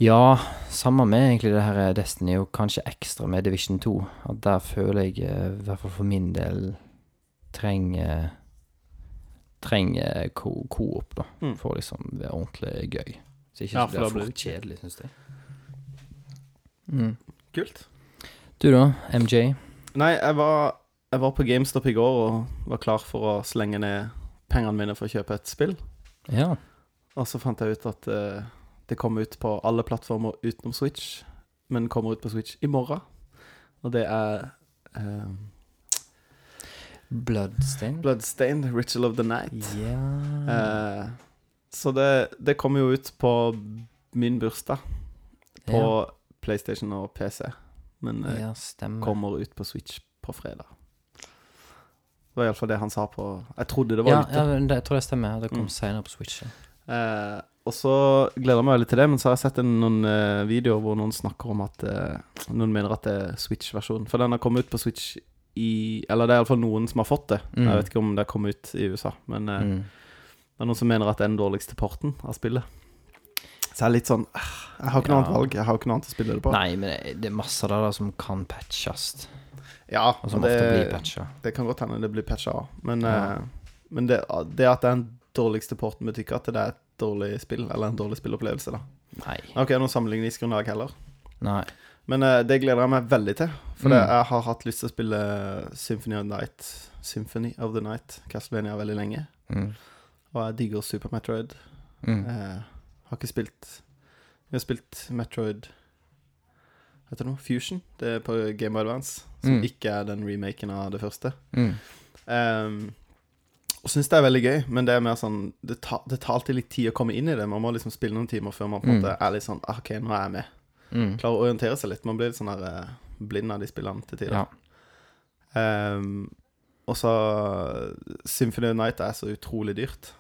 Ja, samme med egentlig det her Destiny, og kanskje ekstra med Division 2. At der føler jeg, eh, i hvert fall for min del, trenger Trenger ko co-op, da. Mm. For liksom være ordentlig gøy. Så ikke Ja, så for blir det blir for kjedelig, syns jeg. Mm. Kult. Du da, MJ? Nei, jeg var, jeg var på GameStop i går og var klar for å slenge ned pengene mine for å kjøpe et spill. Ja. Og så fant jeg ut at eh, det kommer ut på alle plattformer utenom Switch, men kommer ut på Switch i morgen. Og det er um, Bloodstained? Bloodstained, Ritual of the Night. Ja Uh, så det, det kommer jo ut på min bursdag på ja. PlayStation og PC, men eh, ja, kommer ut på Switch på fredag. Det var iallfall det han sa på Jeg trodde det var ja, ute. ja, det, jeg tror det stemmer. Det kom Mm. senere på Switch. ja. Og så gleder jeg meg veldig til det, men så har jeg sett en, noen uh, videoer hvor noen snakker om at uh, Noen mener at det er Switch-versjonen. For den har kommet ut på Switch i Eller det er iallfall noen som har fått det. Mm. Jeg vet ikke om det har kommet ut i USA, men uh, Mm. det er noen som mener at det er den dårligste porten av spillet. Så jeg er litt sånn Jeg har ikke noe Ja. annet valg. Jeg har ikke noe annet å spille det på. Nei, men det, er masse der da som kan patches. Ja, Og som det, ofte blir patcha. det kan godt hende det blir patcha òg, Men, Ja. men det, det at det er den dårligste porten, betyr ikke at det er et dårlig spill, eller en dårlig spillopplevelse, da. Nei. Jeg ikke noe sammenligningsgrunnlag heller. Nei. Men uh, det gleder jeg meg veldig til. For Mm. jeg har hatt lyst til å spille Symphony of the Night Symphony of the Night Castlevania veldig lenge. Mm. Og jeg digger Super Metroid. Mm. Eh, har ikke spilt Vi har spilt Metroid Vet du noe? Fusion. Det er på Game of Advance. Som Mm. ikke er den remaken av det første. Mm. Um, og syns det er veldig gøy, men det er mer sånn det, tar- det tar alltid litt tid å komme inn i det. Man må liksom spille noen timer før man på en Mm. måte er litt sånn ah, OK, nå er jeg med. Mm. Klarer å orientere seg litt. Man blir litt sånn der eh, blind av de spillene til tider. Ja. Um, og så Symphony of Night er så utrolig dyrt.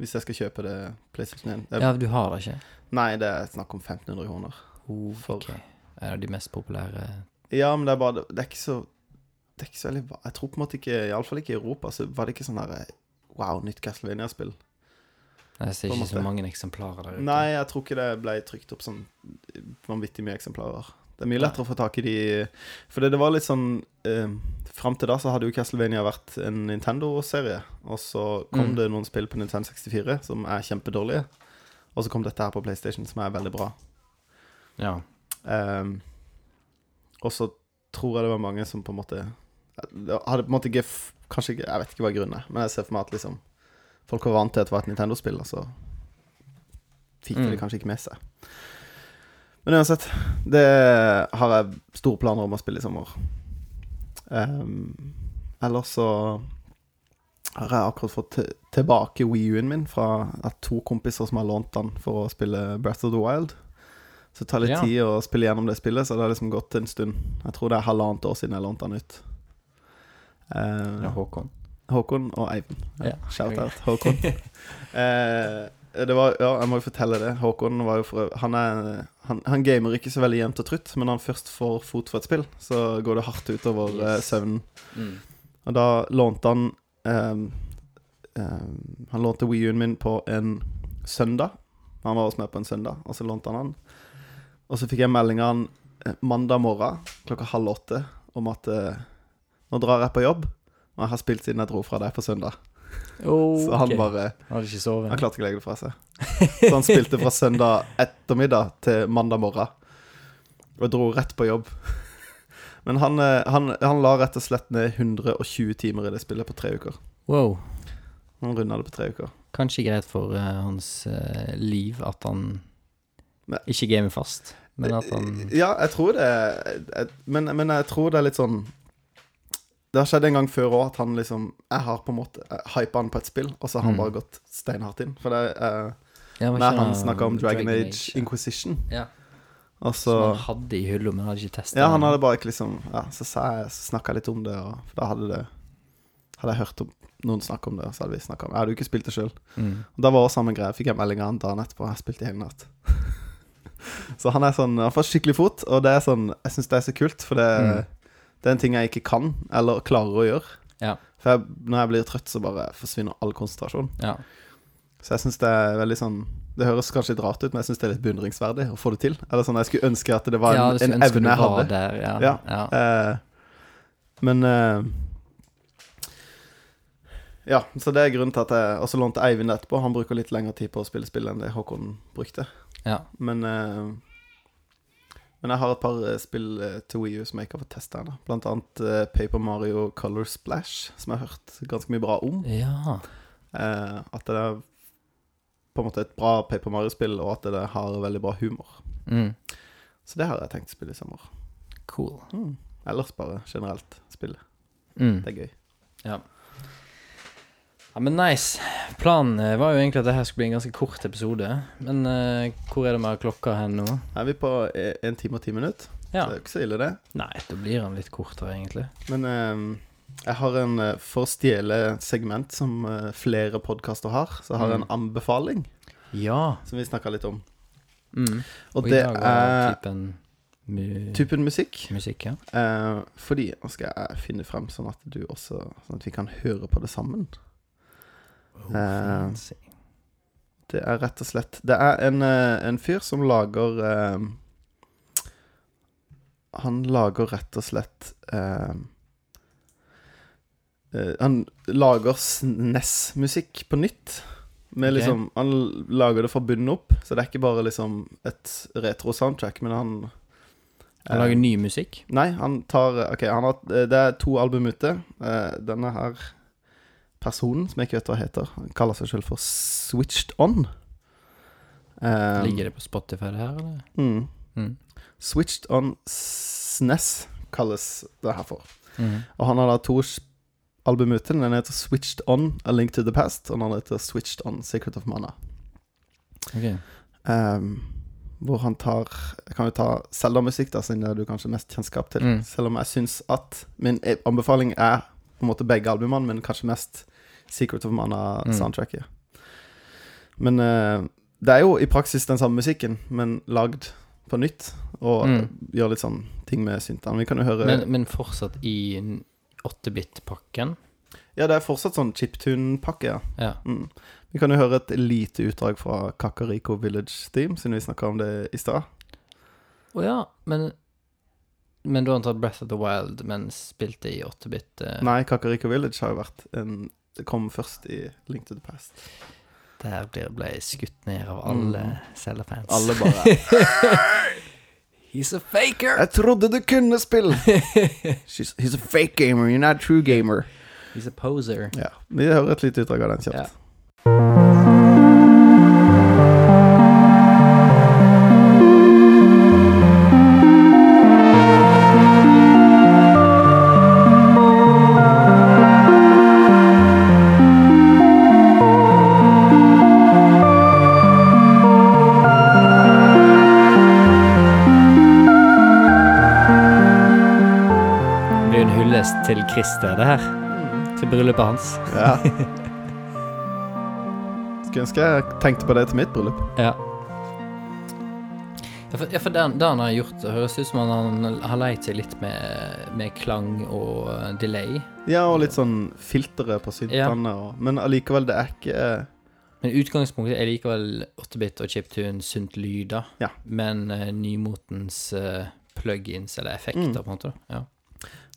Hvis jeg skal kjøpe det PlayStation 1. Det, ja, du har det ikke? Nei, det er snakk om 1500 kroner. For- Ok. Er det de mest populære Ja, men det er bare Det er ikke så Det er ikke så veldig Jeg tror på en måte ikke Iallfall ikke i Europa, så var det ikke sånn der eh, Wow, nytt Castlevania-spill. Jeg ser ikke så mange eksemplarer der ute. Nei, jeg tror ikke det ble trykt opp sånn vanvittig mye eksemplarer. Det er mye lettere å få tak i de For det, det var litt sånn eh, Fram til da så hadde jo Castlevania vært en Nintendo-serie. Og så kom Mm. det noen spill på Nintendo 64 som er kjempedårlige. Og så kom dette her på PlayStation, som er veldig bra. Ja. Eh, Og så tror jeg det var mange som på en måte Hadde på en måte ikke Kanskje Jeg vet ikke hva grunnen er, men jeg ser for meg at liksom folk var vant til at det var et Nintendo-spill, og så fikk de Mm. det kanskje ikke med seg. Men uansett, det har jeg store planer om å spille i sommer. Um, ellers så har jeg akkurat fått tilbake Wii U-en min fra at to kompiser som har lånt den for å spille Breath of the Wild. Så det tar litt Ja. tid å spille gjennom det spillet, så det har liksom gått en stund. Jeg tror det er halvannet år siden jeg lånte den ut. Eh, Ja, Håkon. Håkon og Eivind. Ja. Shout-out Håkon. eh, det var, ja, jeg må jo fortelle det. Håkon var jo for Han, er, han, han gamer ikke så veldig jevnt og trutt, men når han først får fot for et spill, så går det hardt utover Yes. eh, søvnen. Mm. Og da lånte han um, um, Han lånte Wii U-en min på en søndag. Han var også med på en søndag, og så lånte han den. Og så fikk jeg melding av han mandag morgen klokka halv åtte om at eh, nå drar jeg på jobb, og jeg har spilt siden jeg dro fra deg på søndag. Så han bare Hadde ikke sovet? Han klarte ikke å legge det fra seg. Så han spilte fra søndag ettermiddag til mandag morgen. Og dro rett på jobb. Men han, eh, han, han la rett og slett ned 120 timer i det spillet på tre uker. Wow. Han runda det på tre uker. Kanskje greit for uh, hans uh, liv at han men, ikke gamer fast, men at han Ja, jeg tror det jeg, men, men jeg tror det er litt sånn Det har skjedd en gang før òg at han liksom Jeg har på en måte hypa han på et spill, og så har han Mm. bare gått steinhardt inn. For det er ja, Når han snakka om Dragon, Age ja. Inquisition, Ja. og så Som han hadde i hylla, men hadde ikke testa. Ja, han hadde bare ikke liksom Ja, så jeg Så snakka jeg litt om det, og for da hadde det Hadde jeg hørt om noen snakke om det, og så hadde vi snakka om det. Jeg hadde jo ikke spilt det sjøl. mm. Da var det samme greie. Fikk jeg melding av han dagen etterpå. Jeg spilte i hele natt. så han er sånn Han får skikkelig fot, og det er sånn Jeg syns det er så kult, for det, Mm. Det er en ting jeg ikke kan, eller klarer å gjøre. Ja. For jeg, når jeg blir trøtt, så bare forsvinner all konsentrasjon. ja. Så jeg syns det er veldig sånn Det høres kanskje litt rart ut, men jeg syns det er litt beundringsverdig å få det til. Eller sånn, Jeg skulle ønske at det var en, ja, en evne jeg hadde. der. Ja. Ja. ja. Eh, men eh, Ja, så det er grunnen til at jeg også lånte Eivind etterpå. Han bruker litt lengre tid på å spille spill enn det Håkon brukte. ja. Men eh, Men jeg har et par eh, spill eh, til Wii U som jeg ikke har fått testa ennå. Blant annet eh, Paper Mario Color Splash, som jeg har hørt ganske mye bra om. ja. Eh, at det er på en måte et bra Paper Mario-spill, og at det har veldig bra humor. Mm. Så det har jeg tenkt å spille i sommer. Cool. Mm. Ellers bare generelt spille. Mm. Det er gøy. Ja. Ja, men nice. Planen eh, var jo egentlig at det her skulle bli en ganske kort episode. Men uh, hvor er det med klokka hen nå? Er vi på e- en time og ti minutter? Ja. Det er jo ikke så ille, det. Nei, da blir den litt kortere, egentlig. Men uh, jeg har en eh, For å stjele segment som eh, flere podkaster har, så jeg har jeg en Mm. anbefaling Ja. som vi snakka litt om. Mm. Og, i det er typen mu typen musikk. musikk, ja. Eh, fordi Nå skal jeg finne frem sånn at du også Sånn at vi kan høre på det sammen. Oh, Eh. Det er rett og slett Det er en, eh, en fyr som lager eh, Han lager rett og slett eh, eh, Han lager SNES-musikk på nytt. Med Ok. liksom Han lager det fra bunnen opp, så det er ikke bare liksom et retro-soundtrack, men han Han lager ny musikk? Nei, han tar Ok, han har, det er to album ute. Denne her personen, som jeg ikke vet hva heter, han kaller seg selv for Switched On. Um, Ligger det på Spotify, her, eller? mm, Mm. Switched On SNES kalles det her for. Mm. Og han har da to album ute. Den heter Switched On A Link to the Past, og den andre heter Switched On Secret of Mana. Ok. Um, hvor han tar kan jo ta Zelda-musikk, da, siden det er du kanskje mest kjennskap til. Mm. Selv om jeg syns at Min e- anbefaling er på en måte begge albumene, men kanskje mest Secret of Mm. Mana-soundtracket. Men uh, det er jo i praksis den samme musikken, men lagd på nytt. Og Mm. gjør litt sånn ting med syntene. Vi kan jo høre Men, men fortsatt i 8-bit-pakken? Ja, det er fortsatt sånn chiptune-pakke, ja. Ja. Mm. Vi kan jo høre et lite utdrag fra Kakariko Village Theme, siden vi snakka om det i stad. Å ja, men Men du har tatt Breath of the Wild, men spilt det i 8-bit? Uh... Nei, Kakariko Village har jo vært en Det kom først i Link to the Past. Der ble skutt ned av alle Zelda-fans. Alle bare He's a faker! Jeg trodde du kunne spille! He's a fake gamer, you're not a true gamer. He's a poser. Ja, Vi hører et lite utdrag av den kjapt. Ja. Christer, det her. Til bryllupet hans. Ja. Skulle ønske jeg tenkte på det til mitt bryllup. Ja. Ja, for, ja, for det, det han har gjort, det høres ut som han har leit seg litt med, med klang og eh, delay. Ja, og litt sånn filtre på syntene. Og, men allikevel, det er ikke eh, Men utgangspunktet er likevel 8-bit og chiptune sunt lyd, da. Ja. Men uh, nymotens uh, plugins eller effekter, Mm. på en måte. da. Ja.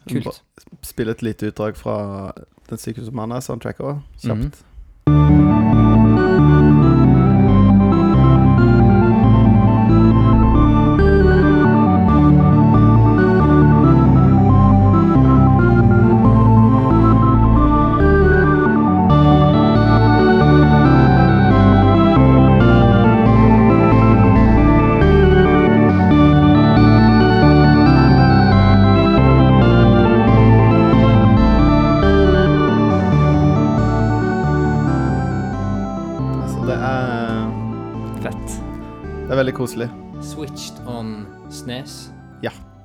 Kult. Spille et lite utdrag fra Den syke som kjapt. Mm soundtracket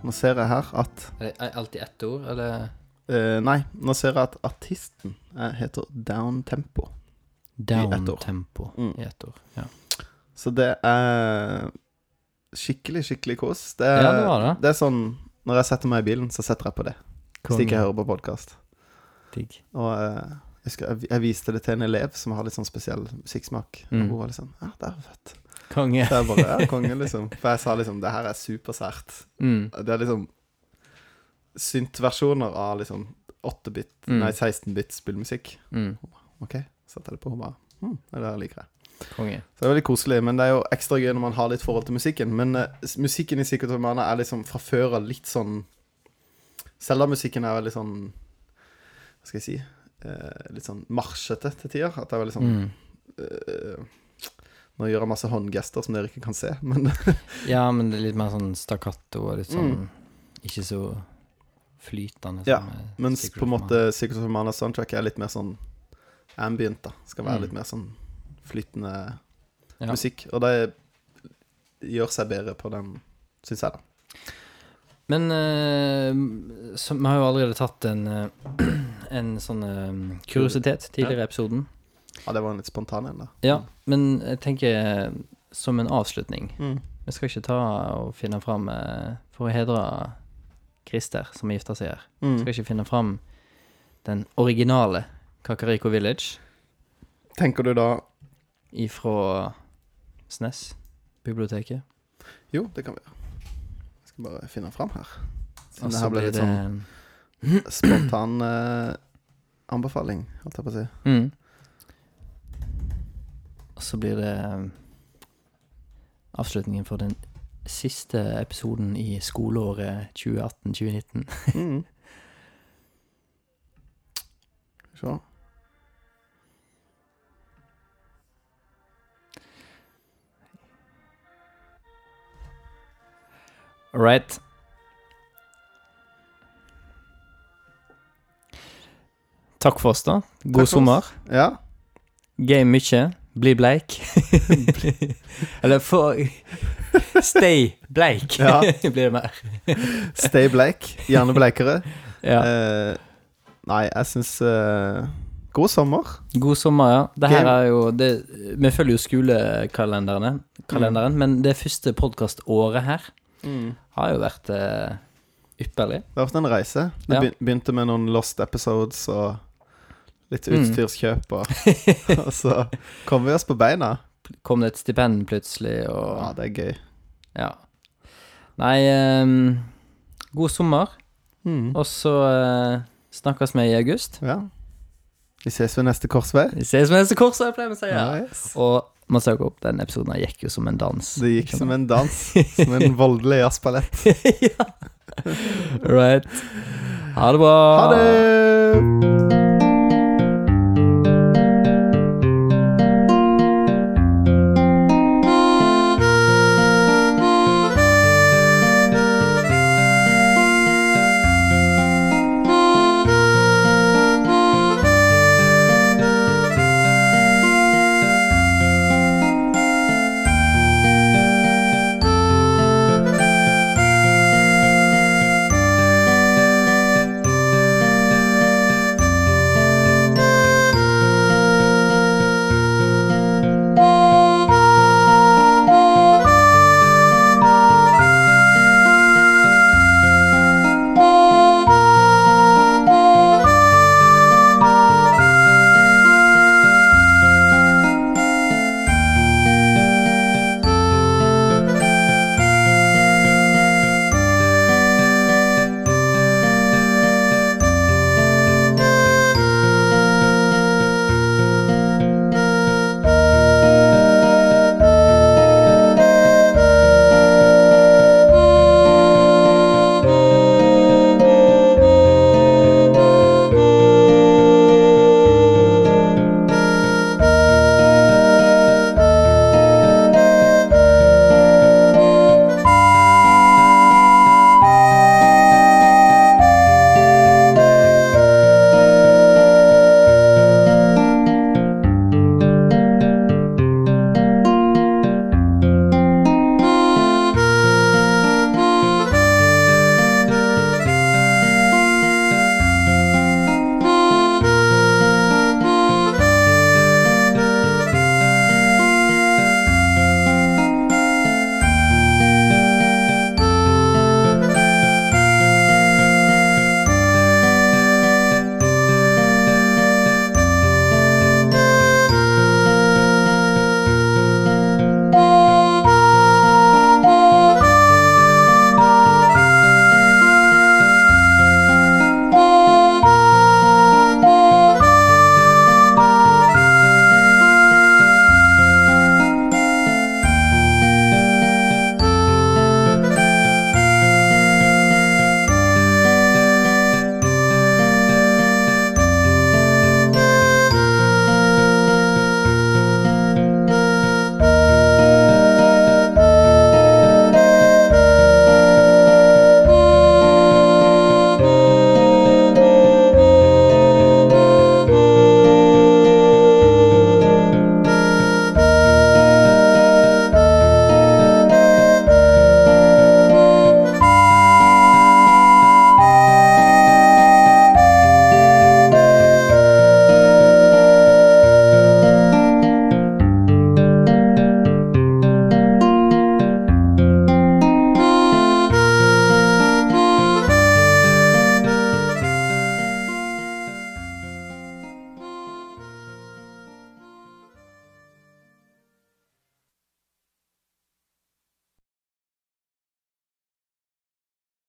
Nå ser jeg her at Er det alltid ett ord, eller Uh, Nei, nå ser jeg at artisten eh, heter Down Tempo. down tempo Mm. i ett ord? Ja. Så det er skikkelig, skikkelig kos. Det er, Ja, det var det. det er sånn Når jeg setter meg i bilen, så setter jeg på det. Hvis ikke jeg hører på podkast. Digg. Og uh, jeg, skal, jeg, jeg viste det til en elev som har litt sånn spesiell musikksmak. Og Mm. hun var litt sånn Ja, det er fett. Konge. Så jeg bare ja, konge, liksom. For jeg sa liksom Det her er supersært. Mm. Det er liksom synt-versjoner av liksom 8-bit, Mm. nei 16-bit spillmusikk. Mm. OK, setter jeg det på, og bare hm, det der liker jeg. Konge. Så det er veldig koselig, men det er jo ekstra gøy når man har litt forhold til musikken. Men uh, musikken i Secret of Mana er liksom fra før av litt sånn Zelda-musikken er veldig sånn Hva skal jeg si Uh, Litt sånn marsjete til tider. At det er veldig sånn Mm. eh, Nå gjør jeg masse håndgester som dere ikke kan se, men Ja, men det er litt mer sånn stakkato og litt sånn Ikke så flytende. Mm. Ja, eh, Mens på en måte Secret of Mana soundtrack er litt mer sånn ambient, da. Skal være Mm. litt mer sånn flytende Ja. musikk. Og det gjør seg bedre på den, syns jeg, da. Men uh, så, vi har jo allerede tatt en, uh, en sånn uh, kuriositet tidligere i episoden. Ja, det var en litt spontan en, da. Ja, men jeg tenker eh, som en avslutning Mm. Vi skal ikke ta og finne fram eh, For å hedre Christer, som gifta seg her. Mm. Skal ikke finne fram den originale Kakariko Village Tenker du da ifra SNES, biblioteket. Jo, det kan vi gjøre. Jeg skal bare finne fram her. Siden det her ble litt det sånn spontan eh, anbefaling, holdt jeg på å si. mm. Og så blir det eh, avslutningen for den siste episoden i skoleåret 2018-2019. Mm. Så. All right. Takk for oss, da. God for oss. sommer. Ja. Game mye. Bli bleik. Eller få Stay bleik, Ja. blir det mer. Stay bleik. Gjerne bleikere. Ja. Uh, nei, jeg syns uh, God sommer. God sommer, ja. Det her er jo det, Vi følger jo skolekalenderen, kalenderen, Mm. men det første podkaståret her har jo vært uh, ypperlig. Det har vært en reise. Det Ja. begynte med noen lost episodes og litt Mm. utstyrskjøp, og, og så kom vi oss på beina. Kom det et stipend plutselig, og Ja, det er gøy. Ja. Nei, um, god sommer. Mm. Og så uh, snakkes vi i august. Ja. Vi ses ved neste korsvei. Vi ses ved neste korsvei, pleier vi å si. Ja. Nice. Og Masako opp den episoden Den gikk jo som en dans. Det gikk som en dans. Som en voldelig jazzballett. Right. Ha det bra. Ha det!